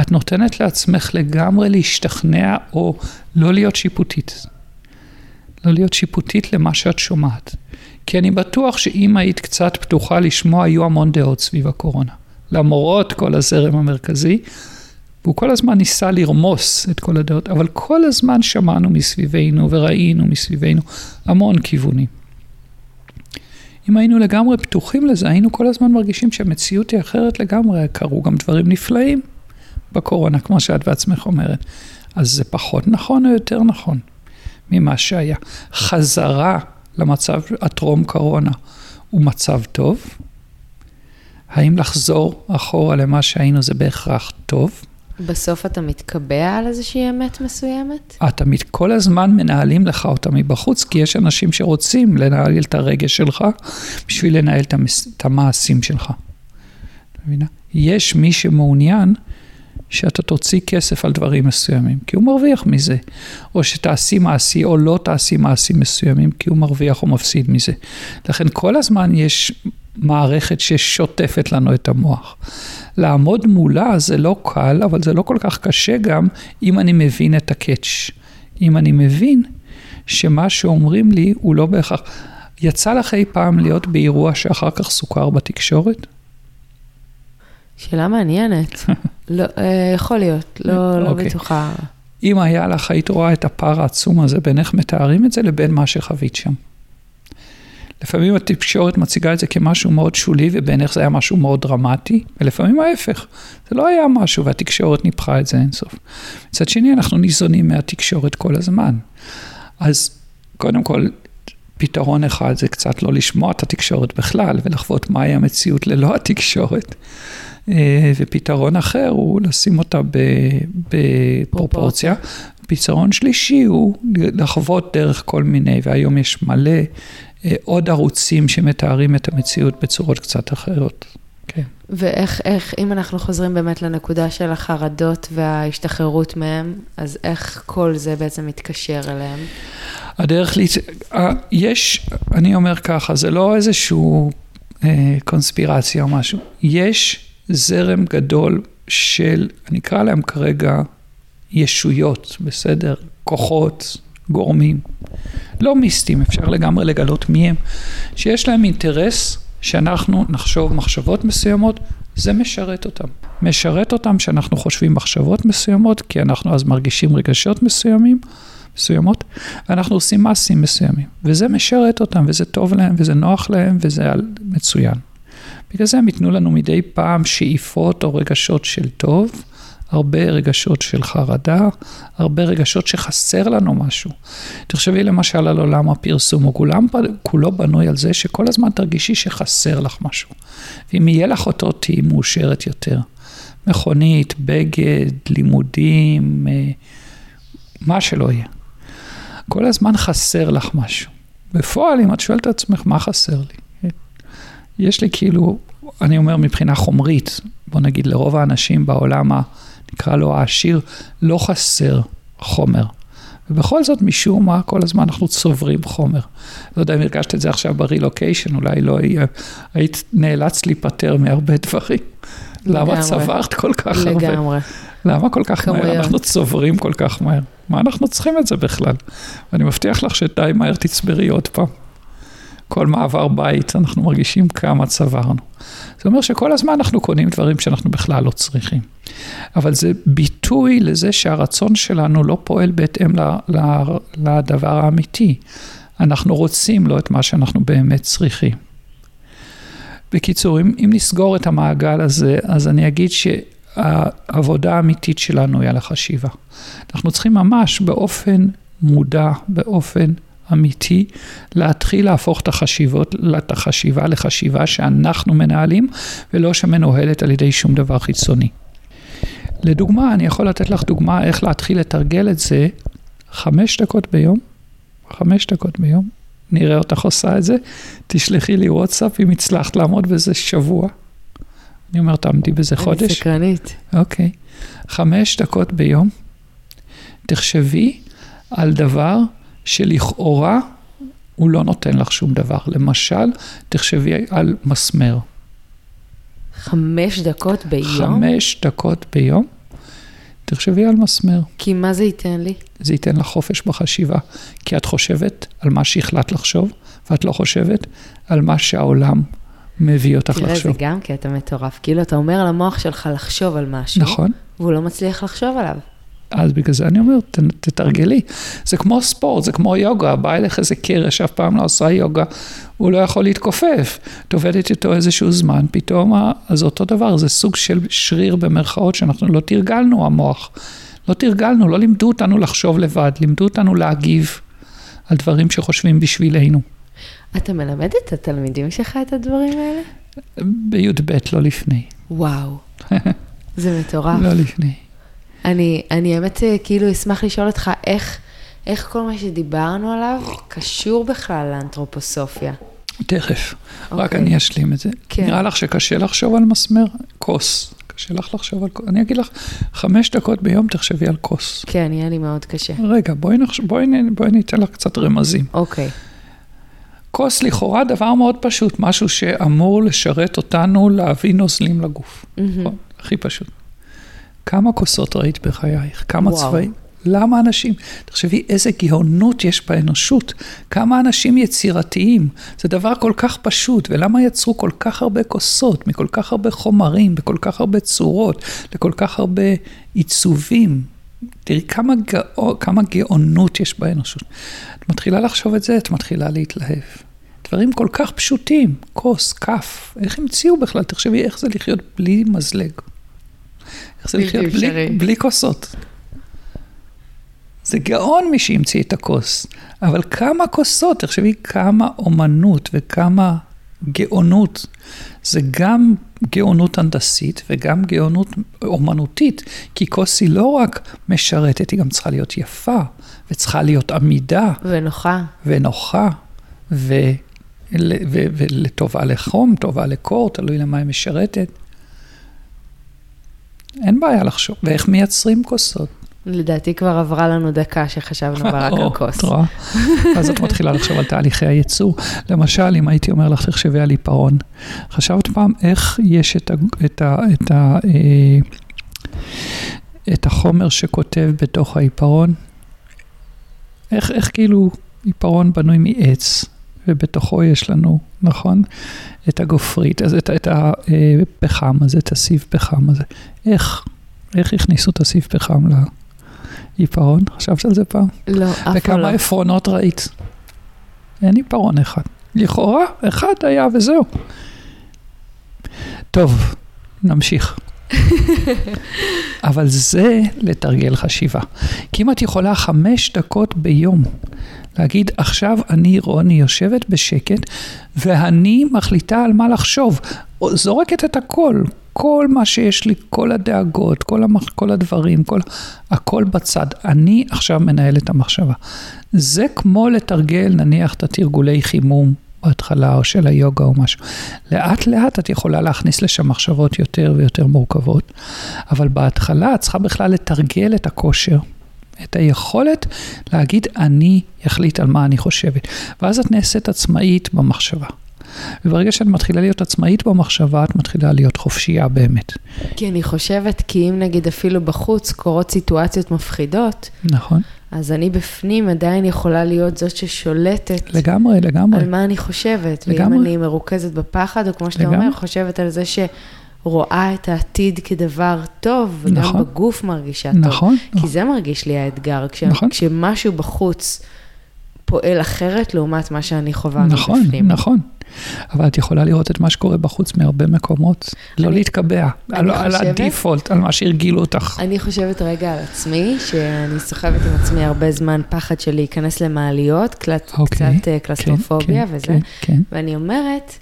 את נותנת לעצמך לגמרי להשתכנע או לא להיות שיפוטית. לא להיות שיפוטית למה שאת שומעת. כי אני בטוח שאם היית קצת פתוחה לשמוע, היו המון דעות סביב הקורונה. למרות כל הזרם המרכזי, והוא כל הזמן ניסה לרמוס את כל הדעות, אבל כל הזמן שמענו מסביבנו וראינו מסביבנו המון כיוונים. אם היינו לגמרי פתוחים לזה, היינו כל הזמן מרגישים שהמציאות היא אחרת לגמרי, קרו גם דברים נפלאים בקורונה, כמו שאת בעצמך אומרת. אז זה פחות נכון או יותר נכון ממה שהיה. חזרה למצב הטרום קורונה הוא מצב טוב? האם לחזור אחורה למה שהיינו זה בהכרח טוב? בסוף אתה מתקבע על איזושהי אמת מסוימת? אתה מת- כל הזמן מנהלים לך אותה מבחוץ, כי יש אנשים שרוצים לנהל את הרגש שלך בשביל לנהל את המס- את המעשים שלך. מבינה? יש מי שמעוניין שאתה תוציא כסף על דברים מסוימים, כי הוא מרוויח מזה. או שתעשי מעשי או לא תעשי מעשים מסוימים, כי הוא מרוויח או מפסיד מזה. לכן כל הזמן יש מערכת ששוטפת לנו את המוח. לעמוד מולה זה לא קל, אבל זה לא כל כך קשה גם אם אני מבין את הקאץ'. אם אני מבין שמה שאומרים לי הוא לא בהכרח... יצא לך אי פעם להיות באירוע שאחר כך סוכר בתקשורת? שאלה מעניינת. (laughs) לא, אה, יכול להיות, לא, לא אוקיי. בטוחה. אם היה לך, היית רואה את הפער העצום הזה בין איך מתארים את זה לבין מה שחווית שם. לפעמים התקשורת מציגה את זה כמשהו מאוד שולי, ובעיניך זה היה משהו מאוד דרמטי, ולפעמים ההפך. זה לא היה משהו, והתקשורת ניפחה את זה אינסוף. מצד שני, אנחנו ניזונים מהתקשורת כל הזמן. אז קודם כל, פתרון אחד זה קצת לא לשמוע את התקשורת בכלל, ולחוות מהי המציאות ללא התקשורת. אה, ופתרון אחר הוא לשים אותה בפרופורציה. פתרון שלישי הוא לחוות דרך כל מיני, והיום יש מלא אה, עוד ערוצים שמתארים את המציאות בצורות קצת אחרות. כן. ואיך, איך, אם אנחנו חוזרים באמת לנקודה של החרדות וההשתחררות מהם, אז איך כל זה בעצם מתקשר אליהם? הדרך, לי, יש, אני אומר ככה, זה לא איזשהו אה, קונספירציה או משהו, יש זרם גדול של, אני אקרא להם כרגע ישויות, בסדר? כוחות, גורמים, לא מיסטיים, אפשר לגמרי לגלות מי הם, שיש להם אינטרס שאנחנו נחשוב מחשבות מסוימות, זה משרת אותם. משרת אותם שאנחנו חושבים מחשבות מסוימות, כי אנחנו אז מרגישים רגשות מסוימים, מסוימות, ואנחנו עושים מעשים מסוימים. וזה משרת אותם, וזה טוב להם, וזה נוח להם, וזה מצוין. בגלל זה הם ייתנו לנו מדי פעם שאיפות או רגשות של טוב, הרבה רגשות של חרדה, הרבה רגשות שחסר לנו משהו. תחשבי למשל על עולם הפרסום, הוא כולם, כולו בנוי על זה שכל הזמן תרגישי שחסר לך משהו. ואם יהיה לך אותו, תהיי מאושרת יותר. מכונית, בגד, לימודים, אה, מה שלא יהיה. כל הזמן חסר לך משהו. בפועל, אם את שואלת את עצמך, מה חסר לי? יש לי כאילו, אני אומר מבחינה חומרית, בוא נגיד לרוב האנשים בעולם ה... נקרא לו העשיר, לא חסר חומר. ובכל זאת, משום מה, כל הזמן אנחנו צוברים חומר. לא יודע אם הרגשת את זה עכשיו ברילוקיישן, אולי לא היית נאלץ להיפטר מהרבה דברים. לגמרי. למה צברת כל כך לגמרי. הרבה? לגמרי. למה כל כך כמויות. מהר אנחנו צוברים כל כך מהר? מה אנחנו צריכים את זה בכלל? ואני מבטיח לך שדי מהר תצברי עוד פעם. כל מעבר בית, אנחנו מרגישים כמה צברנו. זה אומר שכל הזמן אנחנו קונים דברים שאנחנו בכלל לא צריכים. אבל זה ביטוי לזה שהרצון שלנו לא פועל בהתאם לדבר האמיתי. אנחנו רוצים לא את מה שאנחנו באמת צריכים. בקיצור, אם, אם נסגור את המעגל הזה, אז אני אגיד שהעבודה האמיתית שלנו היא על החשיבה. אנחנו צריכים ממש באופן מודע, באופן אמיתי, להתחיל להפוך את החשיבות, את החשיבה לחשיבה שאנחנו מנהלים, ולא שמנוהלת על ידי שום דבר חיצוני. לדוגמה, אני יכול לתת לך דוגמה איך להתחיל לתרגל את זה חמש דקות ביום, חמש דקות ביום, נראה אותך עושה את זה, תשלחי לי וואטסאפ אם הצלחת לעמוד בזה שבוע. אני אומר, תעמדי בזה חודש. אני סקרנית. אוקיי. חמש דקות ביום, תחשבי על דבר שלכאורה הוא לא נותן לך שום דבר. למשל, תחשבי על מסמר. חמש דקות ביום? חמש דקות ביום. תחשבי על מסמר. כי מה זה ייתן לי? זה ייתן לך חופש בחשיבה. כי את חושבת על מה שהחלטת לחשוב, ואת לא חושבת על מה שהעולם מביא אותך תראה, לחשוב. תראה, זה גם קטע מטורף. כאילו, אתה אומר למוח שלך לחשוב על משהו, נכון. והוא לא מצליח לחשוב עליו. אז בגלל זה אני אומר, ת, תתרגלי. זה כמו ספורט, זה כמו יוגה, בא אליך איזה קרש שאף פעם לא עושה יוגה, הוא לא יכול להתכופף. את עובדת איתו איזשהו זמן, פתאום, אז אותו דבר, זה סוג של שריר במרכאות שאנחנו לא תרגלנו, המוח. לא תרגלנו, לא לימדו אותנו לחשוב לבד, לימדו אותנו להגיב על דברים שחושבים בשבילנו. אתה מלמד את התלמידים שלך את הדברים האלה? בי"ב, לא לפני. וואו, (laughs) זה מטורף. לא לפני. אני, אני האמת אה, כאילו אשמח לשאול אותך איך, איך כל מה שדיברנו עליו קשור בכלל לאנתרופוסופיה. תכף, okay. רק אוקיי. אני אשלים את זה. כן. נראה לך שקשה לחשוב על מסמר? כוס. קשה לך לחשוב על כוס. אני אגיד לך, חמש דקות ביום תחשבי על כוס. כן, יהיה לי מאוד קשה. רגע, בואי, נחש... בואי, בואי ניתן לך קצת רמזים. אוקיי. Okay. כוס לכאורה דבר מאוד פשוט, משהו שאמור לשרת אותנו להביא נוזלים לגוף. Mm-hmm. הכי פשוט. כמה כוסות ראית בחייך? כמה וואו. צבעים? למה אנשים? תחשבי איזה גאונות יש באנושות, כמה אנשים יצירתיים, זה דבר כל כך פשוט, ולמה יצרו כל כך הרבה כוסות, מכל כך הרבה חומרים, בכל כך הרבה צורות, לכל כך הרבה עיצובים. תראי כמה, גאו, כמה גאונות יש באנושות. את מתחילה לחשוב את זה, את מתחילה להתלהב. דברים כל כך פשוטים, כוס, כף, איך המציאו בכלל? תחשבי איך זה לחיות בלי מזלג. איך זה לחיות בלי, בלי כוסות? זה גאון מי שהמציא את הכוס, אבל כמה כוסות, תחשבי כמה אומנות וכמה גאונות. זה גם גאונות הנדסית וגם גאונות אומנותית, כי כוס היא לא רק משרתת, היא גם צריכה להיות יפה, וצריכה להיות עמידה. ונוחה. ונוחה, ו... ולטובה לחום, טובה לקור, תלוי למה היא משרתת. אין בעיה לחשוב. ואיך מייצרים כוסות? לדעתי כבר עברה לנו דקה שחשבנו (laughs) רק על כוס. אז את מתחילה לחשוב על תהליכי הייצור. למשל, אם הייתי אומר לך, תחשבי על עיפרון. חשבת פעם איך יש את, ה, את, ה, את, ה, אה, את החומר שכותב בתוך העיפרון? איך, איך כאילו עיפרון בנוי מעץ, ובתוכו יש לנו, נכון? את הגופרית, אז את, את הפחם הזה, את הסיב פחם הזה. איך? איך הכניסו את הסיב פחם לעיפרון? חשבת על זה פעם? לא, אף פעם וכמה לא. עפרונות ראית? אין עיפרון אחד. לכאורה, אחד היה וזהו. טוב, נמשיך. (laughs) אבל זה לתרגל חשיבה. כי אם את יכולה חמש דקות ביום להגיד, עכשיו אני, רוני, יושבת בשקט, ואני מחליטה על מה לחשוב. זורקת את הכל, כל מה שיש לי, כל הדאגות, כל, המח... כל הדברים, כל... הכל בצד. אני עכשיו מנהל את המחשבה. זה כמו לתרגל, נניח, את התרגולי חימום בהתחלה, או של היוגה או משהו. לאט לאט את יכולה להכניס לשם מחשבות יותר ויותר מורכבות, אבל בהתחלה את צריכה בכלל לתרגל את הכושר. את היכולת להגיד, אני אחליט על מה אני חושבת. ואז את נעשית עצמאית במחשבה. וברגע שאת מתחילה להיות עצמאית במחשבה, את מתחילה להיות חופשייה באמת. כי אני חושבת, כי אם נגיד אפילו בחוץ קורות סיטואציות מפחידות, נכון? אז אני בפנים עדיין יכולה להיות זאת ששולטת לגמרי, לגמרי. על מה אני חושבת. לגמרי. ואם אני מרוכזת בפחד, או כמו שאתה לגמרי. אומר, חושבת על זה שרואה את העתיד כדבר טוב, וגם נכון. בגוף מרגישה טוב. נכון, כי זה מרגיש לי האתגר, כש... נכון. כשמשהו בחוץ פועל אחרת לעומת מה שאני חווה נכון, מבפנים. נכון. אבל את יכולה לראות את מה שקורה בחוץ מהרבה מקומות. לא אני- להתקבע. אני על, על חושבת- הדיפולט, על מה שהרגילו אותך. אני חושבת רגע על עצמי, שאני סוחבת עם עצמי הרבה זמן פחד של להיכנס למעליות, קצת, אוקיי, קצת אה, קלסטרופוביה כן, וזה. כן, כן. ואני אומרת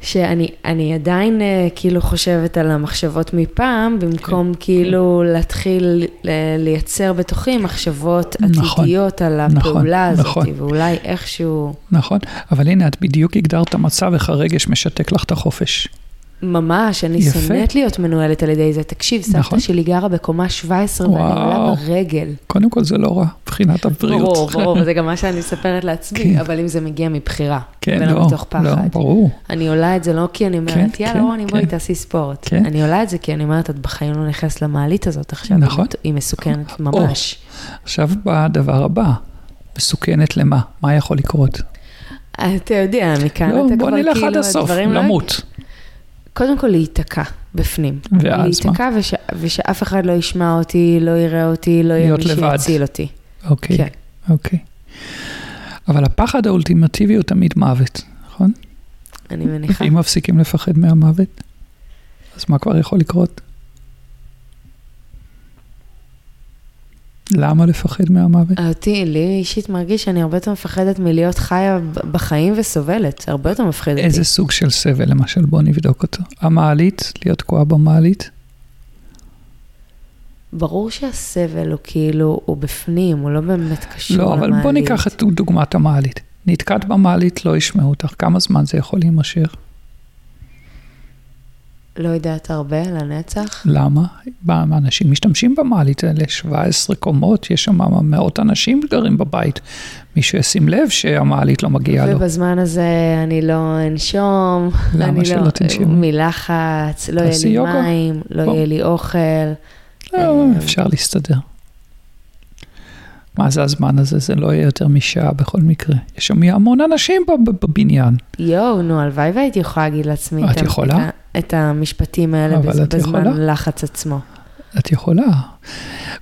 שאני אני עדיין אה, כאילו חושבת על המחשבות מפעם, במקום כן, כאילו להתחיל ל- לייצר בתוכי מחשבות נכון, עתידיות על נכון, הפעולה הזאת, נכון. ואולי איכשהו, נכון, אבל הנה, את בדיוק הגדרת מצב איך הרגש משתק לך את החופש. ממש, אני יפה. שונאת להיות מנוהלת על ידי זה. תקשיב, סבתא נכון. שלי גרה בקומה 17 ואני וואו. עולה ברגל. קודם כל זה לא רע, מבחינת הבריאות. ברור, ברור, וזה גם מה שאני מספרת לעצמי, כן. אבל אם זה מגיע מבחירה, כן, ולא לא, מתוך פחד. לא, ברור. אני עולה את זה לא כי אני אומרת, כן, יאללה, כן, רוני, בואי כן. תעשי ספורט. כן. אני עולה את זה כי אני אומרת, את בחיים לא נכנסת למעלית הזאת עכשיו. נכון. היא- מסוכנת ממש. עכשיו בא הדבר הבא, מסוכנת למה? מה יכול לקרות? אתה יודע, מכאן לא, אתה בוא כבר נלך עד כאילו, הסוף, הדברים לא... קודם כל להיתקע בפנים. ואז מה? להיתקע וש... ושאף אחד לא ישמע אותי, לא יראה אותי, לא יהיה מי. שיציל אותי. אוקיי, כן. אוקיי. אבל הפחד האולטימטיבי הוא תמיד מוות, נכון? אני מניחה. אם מפסיקים לפחד מהמוות, אז מה כבר יכול לקרות? למה לפחד מהמוות? אותי, לי אישית מרגיש שאני הרבה יותר מפחדת מלהיות חיה בחיים וסובלת. הרבה יותר מפחיד אותי. איזה סוג של סבל, למשל, בוא נבדוק אותו. המעלית, להיות תקועה במעלית? ברור שהסבל הוא כאילו, הוא בפנים, הוא לא באמת קשור לא, למעלית. אבל בוא ניקח את דוגמת המעלית. נתקעת במעלית, לא ישמעו אותך. כמה זמן זה יכול להימשך? לא יודעת הרבה, לנצח. למה? מה, אנשים משתמשים במעלית האלה, 17 קומות, יש שם מאות אנשים גרים בבית. מישהו ישים לב שהמעלית לא מגיעה לו. ובזמן הזה אני לא אנשום. למה אני שלא לא, תנשמי? מלחץ, לא יהיה לי יוגה. מים, לא בוא. יהיה לי אוכל. לא, אה, אפשר להסתדר. מה זה הזמן הזה? זה לא יהיה יותר משעה בכל מקרה. יש שם המון אנשים בבניין. יואו, נו, הלוואי והייתי יכולה להגיד לעצמי את יכולה? את המשפטים האלה בז- בזמן? לחץ עצמו. את יכולה.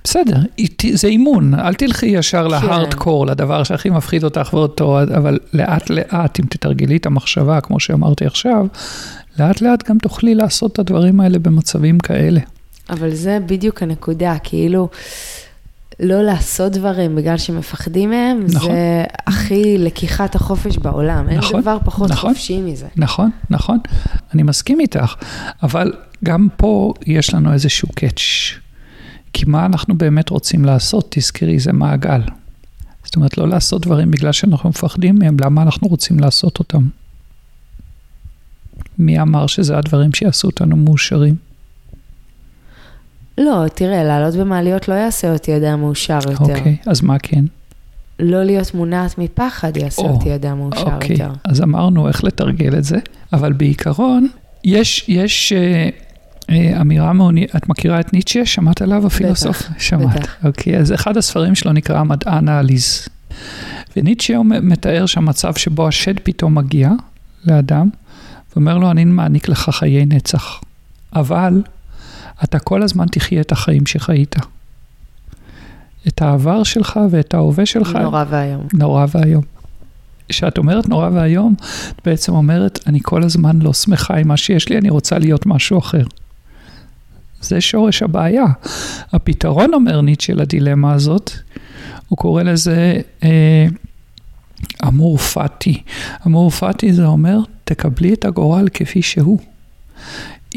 בסדר, זה אימון, אל תלכי ישר כן. להארדקור, לדבר שהכי מפחיד אותך ואותו, אבל לאט לאט, אם תתרגלי את המחשבה, כמו שאמרתי עכשיו, לאט לאט גם תוכלי לעשות את הדברים האלה במצבים כאלה. אבל זה בדיוק הנקודה, כאילו, לא לעשות דברים בגלל שמפחדים מהם, נכון. זה הכי לקיחת החופש בעולם. אין נכון, דבר פחות נכון. חופשי מזה. נכון, נכון, אני מסכים איתך, אבל גם פה יש לנו איזשהו קאץ'. כי מה אנחנו באמת רוצים לעשות? תזכרי, זה מעגל. זאת אומרת, לא לעשות דברים בגלל שאנחנו מפחדים מהם, למה אנחנו רוצים לעשות אותם? מי אמר שזה הדברים שיעשו אותנו מאושרים? לא, תראה, לעלות במעליות לא יעשה אותי אדם מאושר יותר. אוקיי, אז מה כן? לא להיות מונעת מפחד יעשה או, אותי אדם מאושר אוקיי, יותר. אז אמרנו איך לתרגל את זה, אבל בעיקרון, יש, יש אה, אה, אמירה מאוד, את מכירה את ניטשה? שמעת עליו הפילוסוף? בטח, שמעת. בטח. אוקיי, אז אחד הספרים שלו נקרא המדען העליז. וניטשה הוא מתאר שהמצב שבו השד פתאום מגיע לאדם, ואומר לו, אני מעניק לך חיי נצח, אבל אתה כל הזמן תחיה את החיים שחיית. את העבר שלך ואת ההווה שלך. נורא ואיום. נורא ואיום. כשאת אומרת נורא ואיום, את בעצם אומרת, אני כל הזמן לא שמחה עם מה שיש לי, אני רוצה להיות משהו אחר. זה שורש הבעיה. הפתרון, אומר ניטשה, לדילמה הזאת, הוא קורא לזה אה, אמור פאטי. אמור פאטי זה אומר, תקבלי את הגורל כפי שהוא.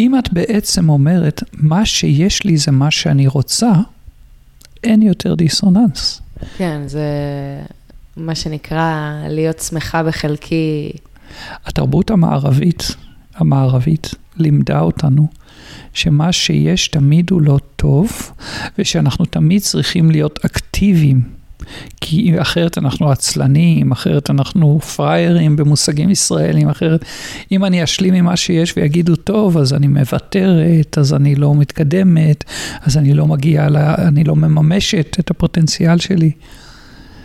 אם את בעצם אומרת, מה שיש לי זה מה שאני רוצה, אין יותר דיסוננס. כן, זה מה שנקרא להיות שמחה בחלקי. התרבות המערבית, המערבית, לימדה אותנו שמה שיש תמיד הוא לא טוב, ושאנחנו תמיד צריכים להיות אקטיביים. כי אחרת אנחנו עצלנים, אחרת אנחנו פראיירים במושגים ישראלים, אחרת אם אני אשלים עם מה שיש ויגידו טוב, אז אני מוותרת, אז אני לא מתקדמת, אז אני לא מגיעה, לה, אני לא מממשת את הפוטנציאל שלי.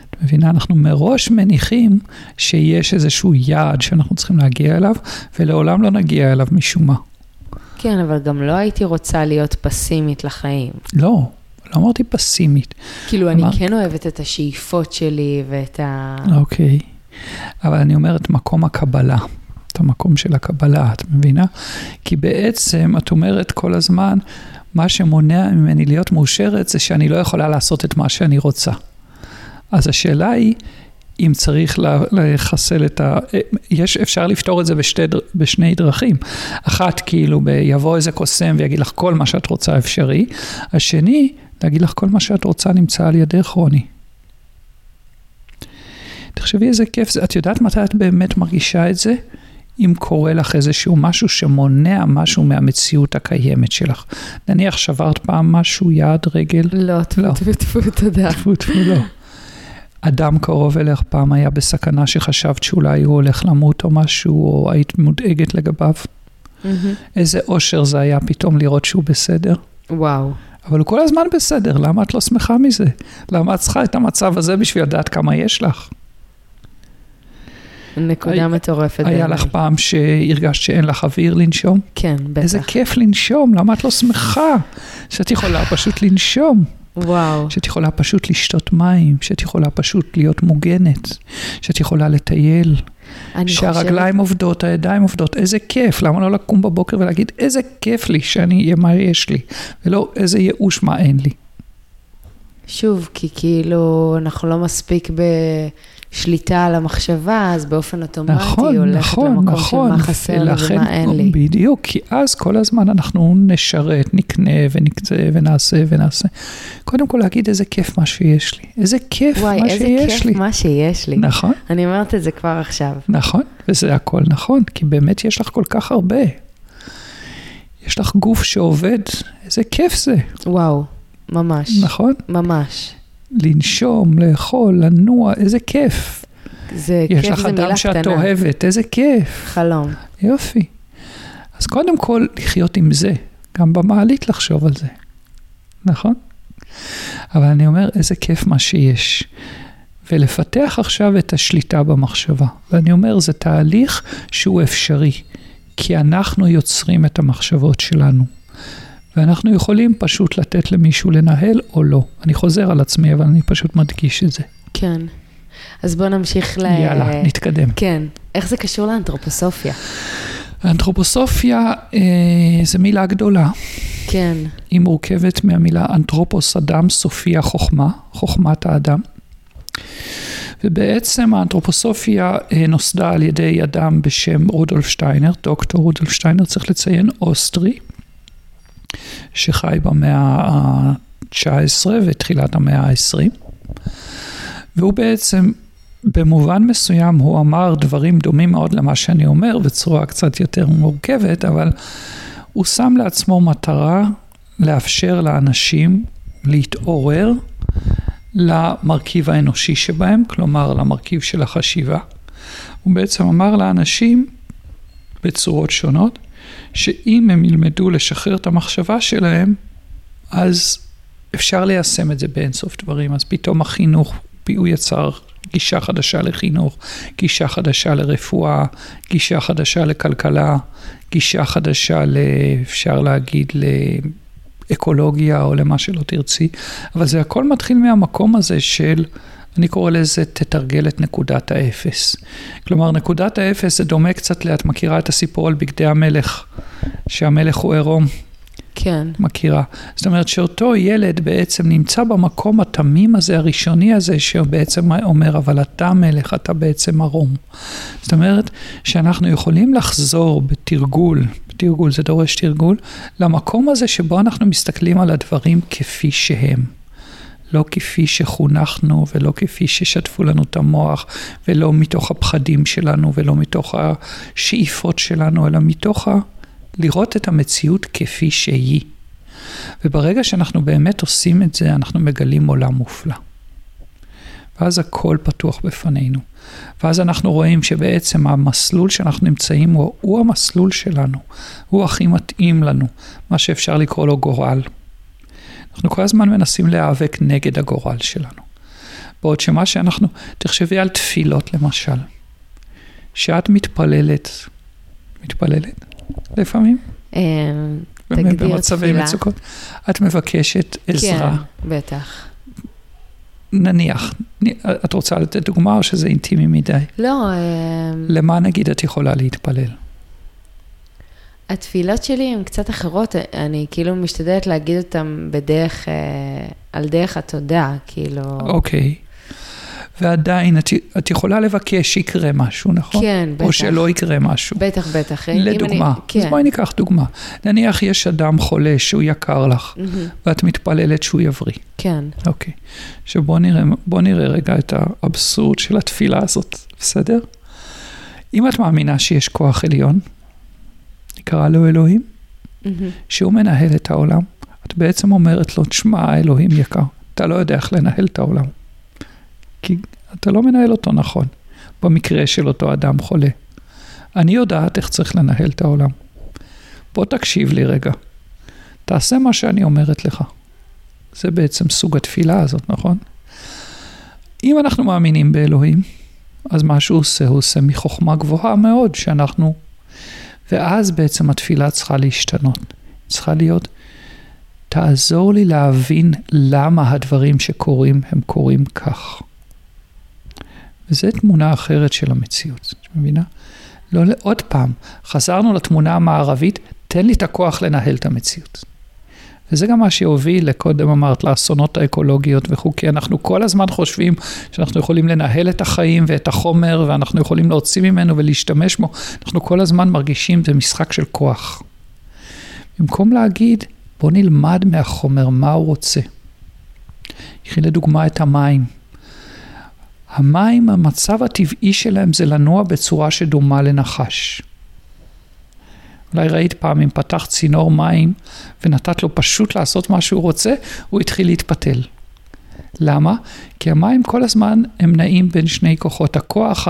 את מבינה? אנחנו מראש מניחים שיש איזשהו יעד שאנחנו צריכים להגיע אליו, ולעולם לא נגיע אליו משום מה. כן, אבל גם לא הייתי רוצה להיות פסימית לחיים. לא, לא אמרתי פסימית. כאילו, אני אמר- כן אוהבת את השאיפות שלי ואת ה... אוקיי. אבל אני אומר את מקום הקבלה, את המקום של הקבלה, את מבינה? כי בעצם את אומרת כל הזמן, מה שמונע ממני להיות מאושרת זה שאני לא יכולה לעשות את מה שאני רוצה. אז השאלה היא, אם צריך לחסל את ה... יש, אפשר לפתור את זה בשתי, בשני דרכים. אחת, כאילו, ב- יבוא איזה קוסם ויגיד לך כל מה שאת רוצה אפשרי. השני, להגיד לך כל מה שאת רוצה נמצא על ידך, רוני. תחשבי איזה כיף זה, את יודעת מתי את באמת מרגישה את זה? אם קורה לך איזשהו משהו שמונע משהו מהמציאות הקיימת שלך. נניח שברת פעם משהו, יד, רגל, לא, טפו לא. טפו טפו, תודה. טפו טפו לא. אדם קרוב אליך פעם היה בסכנה שחשבת שאולי הוא הולך למות או משהו, או היית מודאגת לגביו. מהמם. איזה אושר זה היה פתאום לראות שהוא בסדר. וואו. אבל הוא כל הזמן בסדר, למה את לא שמחה מזה? למה את צריכה את המצב הזה בשביל לדעת כמה יש לך? נקודה היה- מטורפת. היה. לך פעם שהרגשת שאין לך אוויר לנשום? כן, בטח. איזה כיף לנשום, למה את לא שמחה? שאת יכולה פשוט לנשום, וואו. שאת יכולה פשוט לשתות מים, שאת יכולה פשוט להיות מוגנת, שאת יכולה לטייל, שהרגליים עובדות, הידיים עובדות, איזה כיף, למה לא לקום בבוקר ולהגיד איזה כיף לי שאני, מה יש לי, ולא איזה ייאוש מה אין לי. שוב, כי כאילו אנחנו לא מספיק בשליטה על המחשבה, אז באופן אוטומטי נכון, הולכת נכון, למקום נכון. של מה חסר לי ומה אין לי. בדיוק, כי אז כל הזמן אנחנו נשרת, נקנה ונקצה ונעשה ונעשה. קודם כל להגיד איזה כיף מה שיש לי, איזה כיף וואי, מה איזה שיש כיף לי. מה שיש לי. נכון, אני אומרת את זה כבר עכשיו. נכון, וזה הכל נכון, כי באמת יש לך כל כך הרבה. יש לך גוף שעובד, איזה כיף זה, וואו, ממש. נכון? ממש. לנשום, לאכול, לנוע, איזה כיף. זה יש כיף, לך זה מילה אדם שאת קטנה. אוהבת, איזה כיף. חלום. יופי. אז קודם כל, לחיות עם זה. גם במעלית לחשוב על זה. נכון? אבל אני אומר, איזה כיף מה שיש. ולפתח עכשיו את השליטה במחשבה. ואני אומר, זה תהליך שהוא אפשרי. כי אנחנו יוצרים את המחשבות שלנו. ואנחנו יכולים פשוט לתת למישהו לנהל או לא. אני חוזר על עצמי, אבל אני פשוט מדגיש את זה. כן. אז בואו נמשיך ל... יאללה, נתקדם. כן. איך זה קשור לאנתרופוסופיה? אנתרופוסופיה אה, זה מילה גדולה. כן. היא מורכבת מהמילה אנתרופוס אדם, סופיה חוכמה, חוכמת האדם. ובעצם האנתרופוסופיה אה, נוסדה על ידי אדם בשם רודולף שטיינר, דוקטור רודולף שטיינר, צריך לציין, אוסטרי, שחי במאה ה-19 ותחילת המאה ה-20. והוא בעצם, במובן מסוים, הוא אמר דברים דומים מאוד למה שאני אומר, בצורה קצת יותר מורכבת, אבל הוא שם לעצמו מטרה לאפשר לאנשים להתעורר למרכיב האנושי שבהם, כלומר למרכיב של החשיבה. הוא בעצם אמר לאנשים בצורות שונות, שאם הם ילמדו לשחרר את המחשבה שלהם, אז אפשר ליישם את זה באינסוף דברים. אז פתאום החינוך, הוא יצר גישה חדשה לחינוך, גישה חדשה לרפואה, גישה חדשה לכלכלה, גישה חדשה, ל, אפשר להגיד, לאקולוגיה או למה שלא תרצי, אבל זה הכל מתחיל מהמקום הזה של... אני קורא לזה תתרגל את נקודת האפס. כלומר, נקודת האפס זה דומה קצת, את מכירה את הסיפור על בגדי המלך, שהמלך הוא עירום. כן. מכירה. זאת אומרת שאותו ילד בעצם נמצא במקום התמים הזה, הראשוני הזה, שבעצם אומר, אבל אתה מלך, אתה בעצם ערום. זאת אומרת שאנחנו יכולים לחזור בתרגול, בתרגול זה דורש תרגול, למקום הזה שבו אנחנו מסתכלים על הדברים כפי שהם. לא כפי שחונכנו ולא כפי ששטפו לנו את המוח ולא מתוך הפחדים שלנו ולא מתוך השאיפות שלנו, אלא מתוך ה... לראות את המציאות כפי שהיא. וברגע שאנחנו באמת עושים את זה, אנחנו מגלים עולם מופלא. ואז הכל פתוח בפנינו. ואז אנחנו רואים שבעצם המסלול שאנחנו נמצאים הוא, הוא המסלול שלנו, הוא הכי מתאים לנו, מה שאפשר לקרוא לו גורל. אנחנו כל הזמן מנסים להיאבק נגד הגורל שלנו. בעוד שמה שאנחנו, תחשבי על תפילות למשל. שאת מתפללת, מתפללת לפעמים? אה, תגדיר תפילה. במצבי מצוקות. את מבקשת עזרה. כן, בטח. נניח, את רוצה לתת דוגמה או שזה אינטימי מדי? לא. אה, למה נגיד את יכולה להתפלל? התפילות שלי הן קצת אחרות, אני כאילו משתדלת להגיד אותן בדרך, אה, על דרך התודה, כאילו... אוקיי. ועדיין את, את יכולה לבקש שיקרה משהו, נכון? כן, בטח. או שלא יקרה משהו. בטח, בטח. לדוגמה, אני, כן. אז בואי ניקח דוגמה. נניח יש אדם חולה שהוא יקר לך, mm-hmm. ואת מתפללת שהוא יבריא. כן. אוקיי. עכשיו בוא נראה, בוא נראה רגע את האבסורד של התפילה הזאת, בסדר? אם את מאמינה שיש כוח עליון, נקרא לו אלוהים, mm-hmm. שהוא מנהל את העולם, את בעצם אומרת לו, תשמע, אלוהים יקר, אתה לא יודע איך לנהל את העולם. כי אתה לא מנהל אותו נכון, במקרה של אותו אדם חולה. אני יודעת איך צריך לנהל את העולם. בוא תקשיב לי רגע. תעשה מה שאני אומרת לך. זה בעצם סוג התפילה הזאת, נכון? אם אנחנו מאמינים באלוהים, אז מה שהוא עושה, הוא עושה מחוכמה גבוהה מאוד, שאנחנו... ואז בעצם התפילה צריכה להשתנות. צריכה להיות, תעזור לי להבין למה הדברים שקורים הם קורים כך. וזו תמונה אחרת של המציאות, את מבינה? לא, עוד פעם, חזרנו לתמונה המערבית, תן לי את הכוח לנהל את המציאות. וזה גם מה שהוביל, קודם אמרת, לאסונות האקולוגיות וכו', כי אנחנו כל הזמן חושבים שאנחנו יכולים לנהל את החיים ואת החומר, ואנחנו יכולים להוציא ממנו ולהשתמש בו, אנחנו כל הזמן מרגישים, זה משחק של כוח. במקום להגיד, בוא נלמד מהחומר מה הוא רוצה. קחי לדוגמה את המים. המים, המצב הטבעי שלהם זה לנוע בצורה שדומה לנחש. אולי ראית פעם אם פתח צינור מים ונתת לו פשוט לעשות מה שהוא רוצה, הוא התחיל להתפתל. למה? כי המים כל הזמן הם נעים בין שני כוחות. הכוח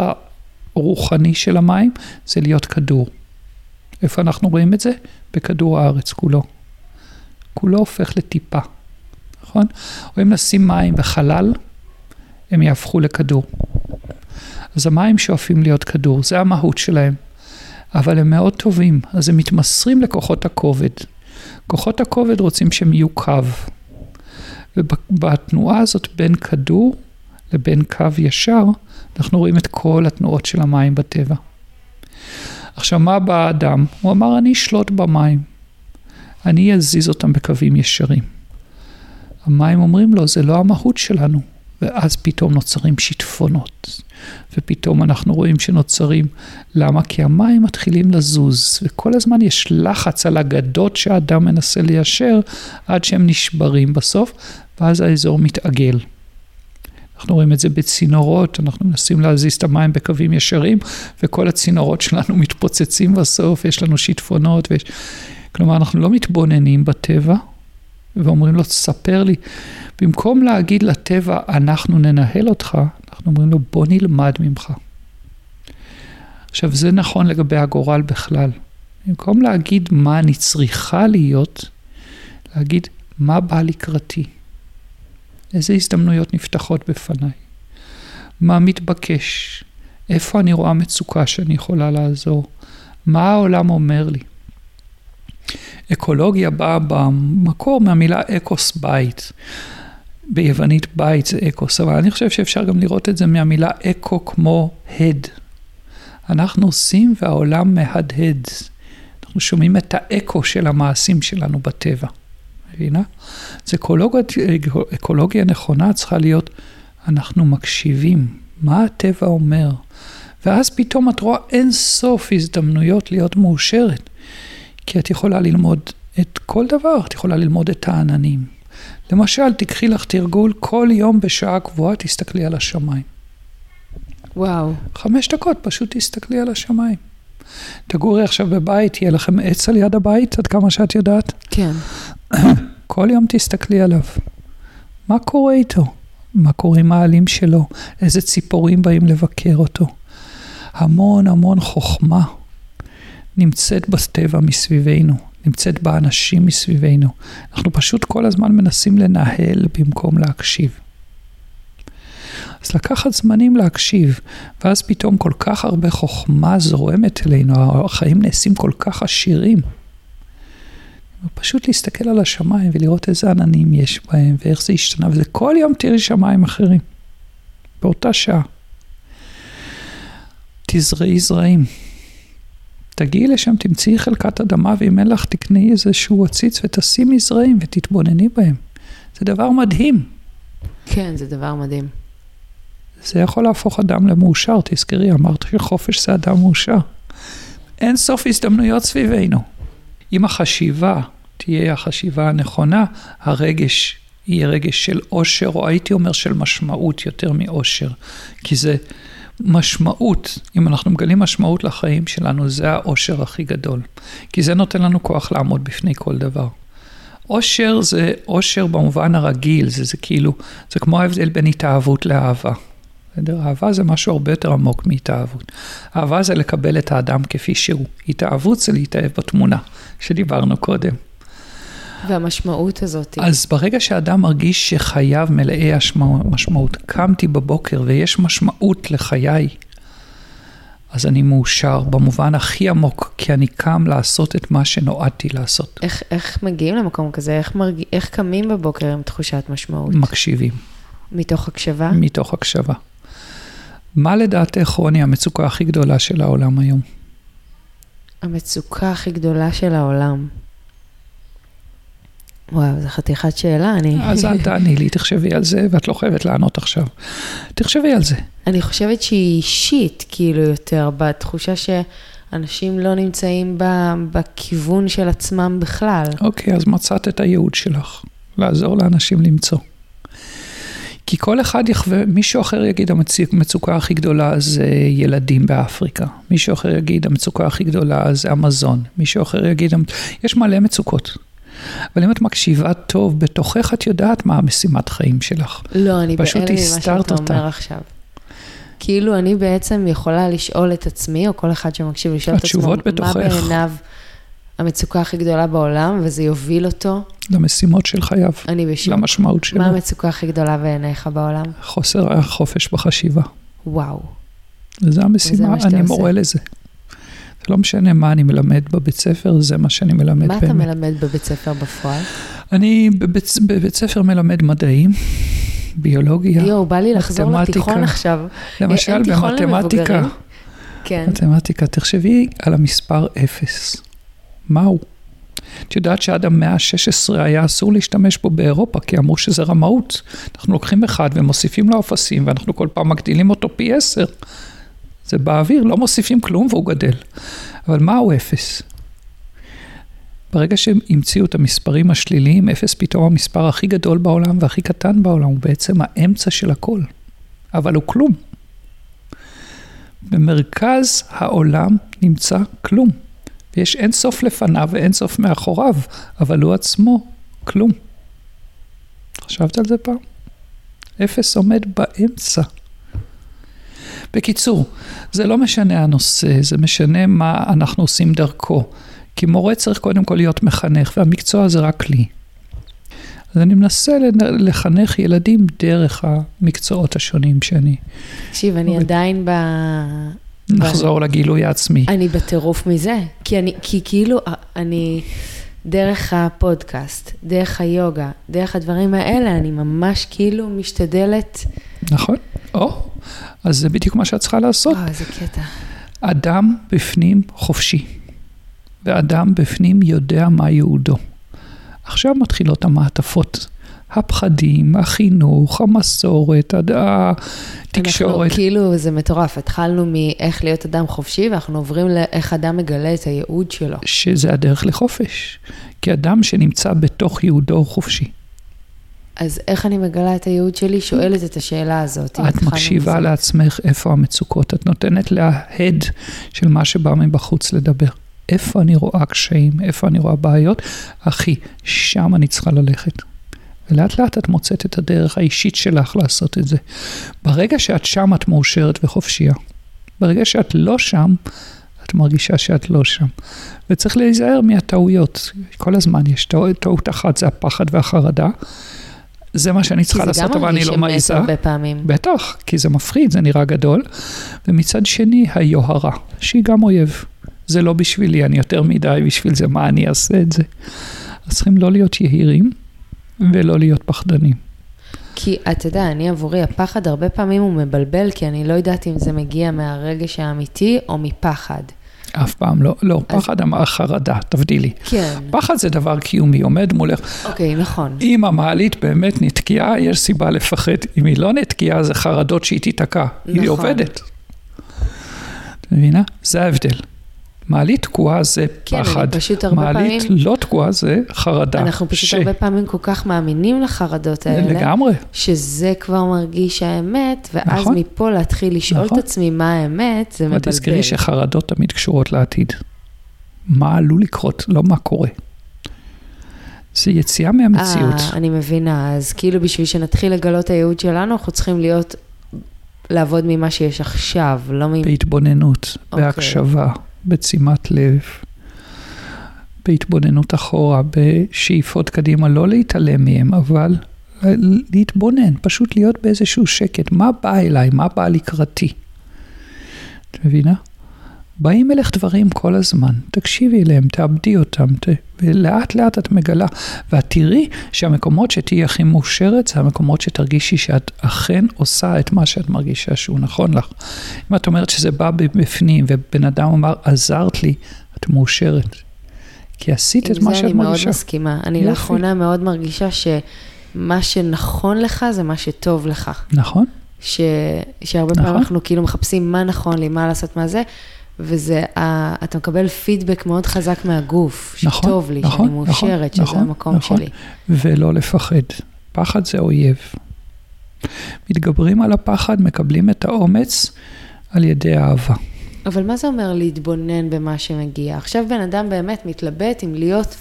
הרוחני של המים זה להיות כדור. איפה אנחנו רואים את זה? בכדור הארץ כולו. כולו הופך לטיפה, נכון? או אם נשים מים בחלל, הם יהפכו לכדור. אז המים שואפים להיות כדור, זה המהות שלהם. אבל הם מאוד טובים, אז הם מתמסרים לכוחות הכובד. כוחות הכובד רוצים שהם יהיו קו. ובתנועה הזאת בין כדור לבין קו ישר, אנחנו רואים את כל התנועות של המים בטבע. עכשיו, מה בא האדם? הוא אמר, אני אשלוט במים. אני אזיז אותם בקווים ישרים. המים אומרים לו, זה לא המהות שלנו. ואז פתאום נוצרים שיטפונות. ופתאום אנחנו רואים שנוצרים, למה? כי המים מתחילים לזוז, וכל הזמן יש לחץ על אגדות שהאדם מנסה ליישר, עד שהם נשברים בסוף, ואז האזור מתעגל. אנחנו רואים את זה בצינורות, אנחנו מנסים להזיז את המים בקווים ישרים, וכל הצינורות שלנו מתפוצצים בסוף, יש לנו שיטפונות, ויש... כלומר, אנחנו לא מתבוננים בטבע, ואומרים לו, ספר לי. במקום להגיד לטבע, אנחנו ננהל אותך, אנחנו אומרים לו, בוא נלמד ממך. עכשיו, זה נכון לגבי הגורל בכלל. במקום להגיד מה אני צריכה להיות, להגיד מה בא לקראתי. איזה הזדמנויות נפתחות בפניי? מה מתבקש? איפה אני רואה מצוקה שאני יכולה לעזור? מה העולם אומר לי? אקולוגיה באה במקור מהמילה אקוס בית. ביוונית בית זה אקוס, אבל אני חושב שאפשר גם לראות את זה מהמילה אקו כמו הד. אנחנו עושים והעולם מהדהד. אנחנו שומעים את האקו של המעשים שלנו בטבע. מבינה? אז אקולוגיה, אקולוגיה נכונה צריכה להיות, אנחנו מקשיבים, מה הטבע אומר? ואז פתאום את רואה אין סוף הזדמנויות להיות מאושרת. כי את יכולה ללמוד את כל דבר, את יכולה ללמוד את העננים. למשל, תקחי לך תרגול, כל יום בשעה קבועה תסתכלי על השמיים. וואו. חמש דקות, פשוט תסתכלי על השמיים. תגורי עכשיו בבית, יהיה לכם עץ על יד הבית, עד כמה שאת יודעת? כן. (coughs) כל יום תסתכלי עליו. מה קורה איתו? מה קורה עם העלים שלו? איזה ציפורים באים לבקר אותו? המון המון חוכמה נמצאת בטבע מסביבנו, נמצאת באנשים מסביבנו. אנחנו פשוט כל הזמן מנסים לנהל במקום להקשיב. אז לקחת זמנים להקשיב, ואז פתאום כל כך הרבה חוכמה זורמת אלינו, החיים נעשים כל כך עשירים. פשוט להסתכל על השמיים ולראות איזה עננים יש בהם ואיך זה השתנה, וזה כל יום תראי שמיים אחרים, באותה שעה. תזרעי זרעים. תגיעי לשם, תמצאי חלקת אדמה, ואם אין לך, תקני איזשהו עציץ ותשימי זרעים ותתבונני בהם. זה דבר מדהים. כן, זה דבר מדהים. זה יכול להפוך אדם למאושר, תזכרי, אמרת שחופש זה אדם מאושר. אין סוף הזדמנויות סביבנו. אם החשיבה תהיה החשיבה הנכונה, הרגש יהיה רגש של עושר, או הייתי אומר של משמעות יותר מעושר. כי זה משמעות, אם אנחנו מגלים משמעות לחיים שלנו, זה העושר הכי גדול. כי זה נותן לנו כוח לעמוד בפני כל דבר. עושר זה עושר במובן הרגיל, זה, זה כאילו, זה כמו ההבדל בין התאהבות לאהבה. בסדר? אהבה זה משהו הרבה יותר עמוק מהתאהבות. אהבה זה לקבל את האדם כפי שהוא. התאהבות זה להתאהב בתמונה, שדיברנו קודם. והמשמעות הזאת. אז ברגע שאדם מרגיש שחייו מלאי משמעות, קמתי בבוקר ויש משמעות לחיי, אז אני מאושר במובן הכי עמוק, כי אני קם לעשות את מה שנועדתי לעשות. איך, איך מגיעים למקום כזה? איך, מרג... איך קמים בבוקר עם תחושת משמעות? מקשיבים. מתוך הקשבה? מתוך הקשבה. מה לדעתך, רוני, המצוקה הכי גדולה של העולם היום? המצוקה הכי גדולה של העולם. וואו, זו חתיכת שאלה, אני... אז אל תעני לי, תחשבי על זה, ואת לא חייבת לענות עכשיו. תחשבי על זה. אני חושבת שהיא אישית, כאילו, יותר, בתחושה שאנשים לא נמצאים בכיוון של עצמם בכלל. אוקיי, אז מצאת את הייעוד שלך, לעזור לאנשים למצוא. כי כל אחד יחווה, מישהו אחר יגיד המצוקה הכי גדולה זה ילדים באפריקה, מישהו אחר יגיד המצוקה הכי גדולה זה המזון, מישהו אחר יגיד, יש מלא מצוקות. אבל אם את מקשיבה טוב, בתוכך את יודעת מה המשימת חיים שלך. לא, אני בהלם ממה שאתה אומר עכשיו. כאילו אני בעצם יכולה לשאול את עצמי, או כל אחד שמקשיב לשאול את עצמו, מה בעיניו המצוקה הכי גדולה בעולם, וזה יוביל אותו. למשימות של חייו. אני בשוק. למשמעות שלו. מה המצוקה הכי גדולה בעיניך בעולם? חוסר החופש בחשיבה. וואו. וזה המשימה, אני מורה לזה. לא משנה מה אני מלמד בבית ספר, זה מה שאני מלמד מה באמת. מה אתה מלמד בבית ספר בפועל? אני בבית, בבית ספר מלמד מדעים, ביולוגיה, יואו, בא לי לחזור לתיכון עכשיו. למשל במתמטיקה. כן. מתמטיקה, תחשבי על המספר אפס. מהו? את יודעת שעד המאה ה-16 היה אסור להשתמש בו באירופה, כי אמרו שזה רמאות. אנחנו לוקחים אחד ומוסיפים לו אפסים, ואנחנו כל פעם מגדילים אותו פי עשר. זה באוויר, לא מוסיפים כלום והוא גדל. אבל מהו אפס? ברגע שהם המציאו את המספרים השליליים, אפס פתאום המספר הכי גדול בעולם והכי קטן בעולם, הוא בעצם האמצע של הכל. אבל הוא כלום. במרכז העולם נמצא כלום. ויש אין סוף לפניו ואין סוף מאחוריו, אבל הוא עצמו כלום. חשבת על זה פעם? אפס עומד באמצע. בקיצור, זה לא משנה הנושא, זה משנה מה אנחנו עושים דרכו. כי מורה צריך קודם כל להיות מחנך, והמקצוע זה רק כלי. אז אני מנסה לחנך ילדים דרך המקצועות השונים שאני... תקשיב, אני עדיין ב... נחזור לגילוי העצמי. אני בטירוף מזה, כי אני, כי כאילו, אני, דרך הפודקאסט, דרך היוגה, דרך הדברים האלה, אני ממש כאילו משתדלת. נכון, או, אז זה בדיוק מה שאת צריכה לעשות. וואו, איזה קטע. אדם בפנים חופשי, ואדם בפנים יודע מה ייעודו. עכשיו מתחילות המעטפות. הפחדים, החינוך, המסורת, התקשורת. אנחנו כאילו, זה מטורף, התחלנו מאיך להיות אדם חופשי, ואנחנו עוברים לאיך אדם מגלה את הייעוד שלו. שזה הדרך לחופש. כי אדם שנמצא בתוך ייעודו הוא חופשי. אז איך אני מגלה את הייעוד שלי? שואלת את השאלה הזאת. את מקשיבה. לעצמך איפה המצוקות, את נותנת להד של מה שבא מבחוץ לדבר. איפה אני רואה קשיים, איפה אני רואה בעיות, אחי, שם אני צריכה ללכת. ולאט לאט את מוצאת את הדרך האישית שלך לעשות את זה. ברגע שאת שם, את מאושרת וחופשייה. ברגע שאת לא שם, את מרגישה שאת לא שם. וצריך להיזהר מהטעויות. כל הזמן יש טעות, טעות אחת, זה הפחד והחרדה. זה מה שאני צריכה לעשות, אבל אני לא מעיזה. כי זה גם מרגיש הרבה פעמים. בטח, כי זה מפחיד, זה נראה גדול. ומצד שני, היוהרה, שהיא גם אויב. זה לא בשבילי, אני יותר מדי בשביל זה, מה אני אעשה את זה? אז צריכים לא להיות יהירים ולא להיות פחדנים. כי אתה יודע, אני עבורי, הפחד הרבה פעמים הוא מבלבל, כי אני לא יודעת אם זה מגיע מהרגש האמיתי או מפחד. אף פעם לא, לא, אז... פחד אמר חרדה, תבדילי. כן. פחד זה דבר קיומי, עומד מולך. אוקיי, נכון. אם המעלית באמת נתקעה, יש סיבה לפחד. אם היא לא נתקעה, זה חרדות שהיא תיתקע. נכון. היא עובדת. את מבינה? זה ההבדל. מעלית תקועה זה כן, פחד. כן, פשוט הרבה מעלית פעמים... מעלית לא תקועה זה חרדה. אנחנו פשוט ש... הרבה פעמים כל כך מאמינים לחרדות האלה. לגמרי. שזה כבר מרגיש האמת, ואז נכון. מפה להתחיל לשאול נכון. את עצמי מה האמת, זה מבלבל. ותזכרי שחרדות תמיד קשורות לעתיד. מה עלול לקרות, לא מה קורה. זה יציאה מהמציאות. 아, אני מבינה, אז כאילו בשביל שנתחיל לגלות הייעוד שלנו, אנחנו צריכים להיות, לעבוד ממה שיש עכשיו, לא מ... בהתבוננות, okay. אוקיי. בהקשבה. בשימת לב, בהתבוננות אחורה, בשאיפות קדימה, לא להתעלם מהם, אבל להתבונן, פשוט להיות באיזשהו שקט. מה בא אליי? מה בא לקראתי? את מבינה? באים אליך דברים כל הזמן, תקשיבי אליהם, תאבדי אותם, ת... ולאט לאט את מגלה, ואת תראי שהמקומות שתהיי הכי מאושרת, זה המקומות שתרגישי שאת אכן עושה את מה שאת מרגישה שהוא נכון לך. אם את אומרת שזה בא בפנים, ובן אדם אמר, עזרת לי, את מאושרת. כי עשית את מה שאת מרגישה. עם זה אני מאוד מסכימה. אני יופי. לאחרונה מאוד מרגישה שמה שנכון לך זה מה שטוב לך. נכון. ש... שהרבה נכון. פעמים אנחנו כאילו מחפשים מה נכון לי, מה לעשות, מה זה. וזה, אתה מקבל פידבק מאוד חזק מהגוף, נכון, שטוב לי, נכון, שאני מאושרת, נכון, שזה נכון, המקום נכון. שלי. ולא לפחד. פחד זה אויב. מתגברים על הפחד, מקבלים את האומץ על ידי אהבה. אבל מה זה אומר להתבונן במה שמגיע? עכשיו בן אדם באמת מתלבט אם להיות,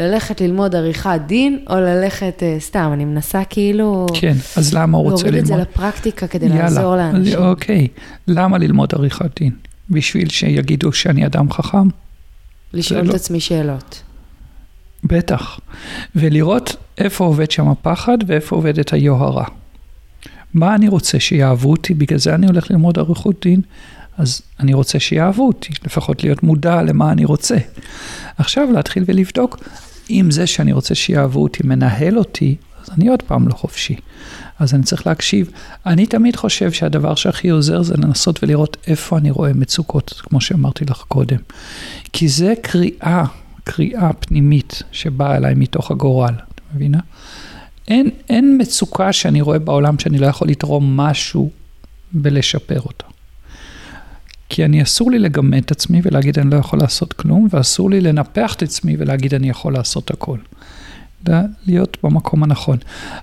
ללכת ללמוד עריכת דין, או ללכת uh, סתם, אני מנסה כאילו... כן, אז למה הוא רוצה ללמוד? להוריד את זה לפרקטיקה כדי יאללה, לעזור לאנשים. אוקיי, למה ללמוד עריכת דין? בשביל שיגידו שאני אדם חכם? לשאול את לא... עצמי שאלות. בטח. ולראות איפה עובד שם הפחד ואיפה עובדת היוהרה. מה אני רוצה שיאהבו אותי, בגלל זה אני הולך ללמוד אריכות דין, אז אני רוצה שיאהבו אותי, לפחות להיות מודע למה אני רוצה. עכשיו להתחיל ולבדוק, אם זה שאני רוצה שיאהבו אותי מנהל אותי, אז אני עוד פעם לא חופשי. אז אני צריך להקשיב. אני תמיד חושב שהדבר שהכי עוזר זה לנסות ולראות איפה אני רואה מצוקות, כמו שאמרתי לך קודם. כי זה קריאה, קריאה פנימית שבאה אליי מתוך הגורל, את מבינה? אין, אין מצוקה שאני רואה בעולם שאני לא יכול לתרום משהו ולשפר אותה. כי אני אסור לי לגמד את עצמי ולהגיד אני לא יכול לעשות כלום, ואסור לי לנפח את עצמי ולהגיד אני יכול לעשות הכל. להיות במקום הנכון.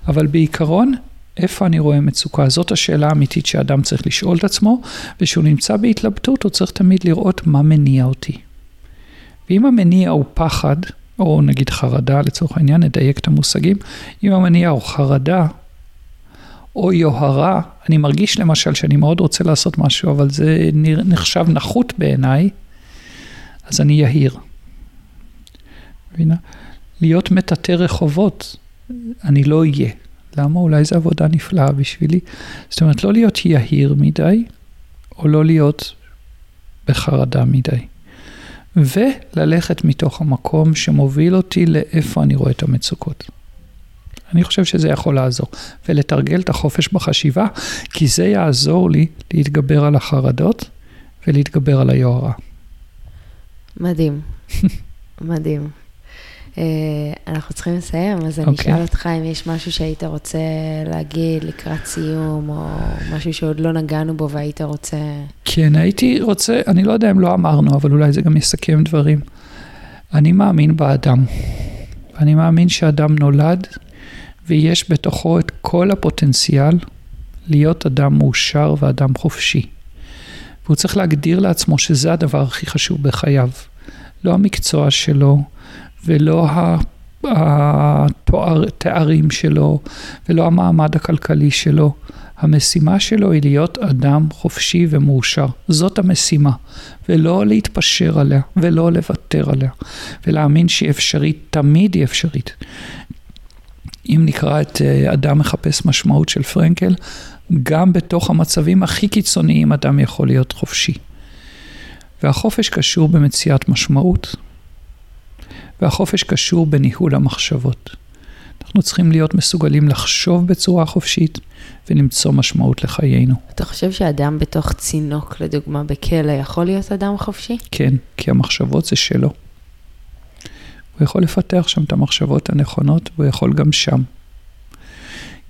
אבל בעיקרון, איפה אני רואה מצוקה? זאת השאלה האמיתית שאדם צריך לשאול את עצמו, וכשהוא נמצא בהתלבטות, הוא צריך תמיד לראות מה מניע אותי. ואם המניע הוא פחד, או נגיד חרדה לצורך העניין, נדייק את המושגים, אם המניע הוא חרדה, או יוהרה, אני מרגיש למשל שאני מאוד רוצה לעשות משהו, אבל זה נחשב נחות בעיניי, אז אני יהיר. מבינה? להיות מטאטא רחובות, אני לא אהיה. למה? אולי זו עבודה נפלאה בשבילי. זאת אומרת, לא להיות יהיר מדי, או לא להיות בחרדה מדי. וללכת מתוך המקום שמוביל אותי לאיפה אני רואה את המצוקות. אני חושב שזה יכול לעזור. ולתרגל את החופש בחשיבה, כי זה יעזור לי להתגבר על החרדות ולהתגבר על היוהרה. מדהים, מדהים. (laughs) Uh, אנחנו צריכים לסיים, אז אני okay. אשאל אוקיי. אותך אם יש משהו שהיית רוצה להגיד לקראת סיום, או משהו שעוד לא נגענו בו והיית רוצה... כן, הייתי רוצה, אני לא יודע אם לא אמרנו, אבל אולי זה גם יסכם דברים. אני מאמין באדם. אני מאמין שאדם נולד ויש בתוכו את כל הפוטנציאל להיות אדם מאושר ואדם חופשי. והוא צריך להגדיר לעצמו שזה הדבר הכי חשוב בחייו. לא המקצוע שלו, ולא התארים שלו, ולא המעמד הכלכלי שלו. המשימה שלו היא להיות אדם חופשי ומאושר. זאת המשימה. ולא להתפשר עליה, ולא לוותר עליה, ולהאמין שהיא אפשרית, תמיד היא אפשרית. אם נקרא את אה, אדם מחפש משמעות של פרנקל, גם בתוך המצבים הכי קיצוניים אדם יכול להיות חופשי. והחופש קשור במציאת משמעות, והחופש קשור בניהול המחשבות. אנחנו צריכים להיות מסוגלים לחשוב בצורה חופשית ולמצוא משמעות לחיינו. אתה חושב שאדם בתוך צינוק, לדוגמה, בכלא, יכול להיות אדם חופשי? כן, כי המחשבות זה שלו. הוא יכול לפתח שם את המחשבות הנכונות, והוא יכול גם שם.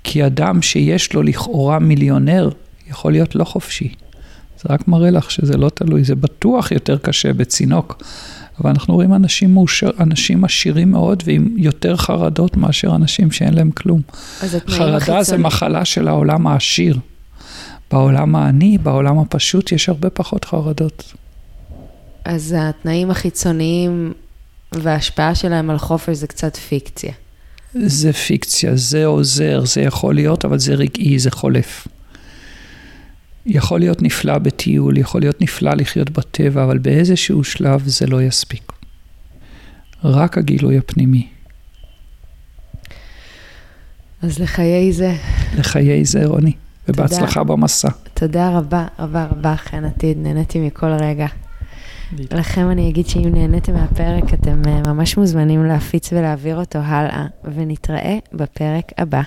כי אדם שיש לו לכאורה מיליונר, יכול להיות לא חופשי. זה רק מראה לך שזה לא תלוי, זה בטוח יותר קשה בצינוק. אבל אנחנו רואים אנשים, מאושר, אנשים עשירים מאוד ועם יותר חרדות מאשר אנשים שאין להם כלום. חרדה החיצון... זה מחלה של העולם העשיר. בעולם העני, בעולם הפשוט, יש הרבה פחות חרדות. אז התנאים החיצוניים וההשפעה שלהם על חופש זה קצת פיקציה. זה פיקציה, זה עוזר, זה יכול להיות, אבל זה רגעי, זה חולף. יכול להיות נפלא בטיול, יכול להיות נפלא לחיות בטבע, אבל באיזשהו שלב זה לא יספיק. רק הגילוי הפנימי. אז לחיי זה. לחיי זה, רוני, ובהצלחה במסע. תודה רבה, רבה רבה, חן עתיד, נהניתי מכל רגע. לכם אני אגיד שאם נהניתם מהפרק, אתם אה, ממש מוזמנים להפיץ ולהעביר אותו הלאה, ונתראה בפרק הבא.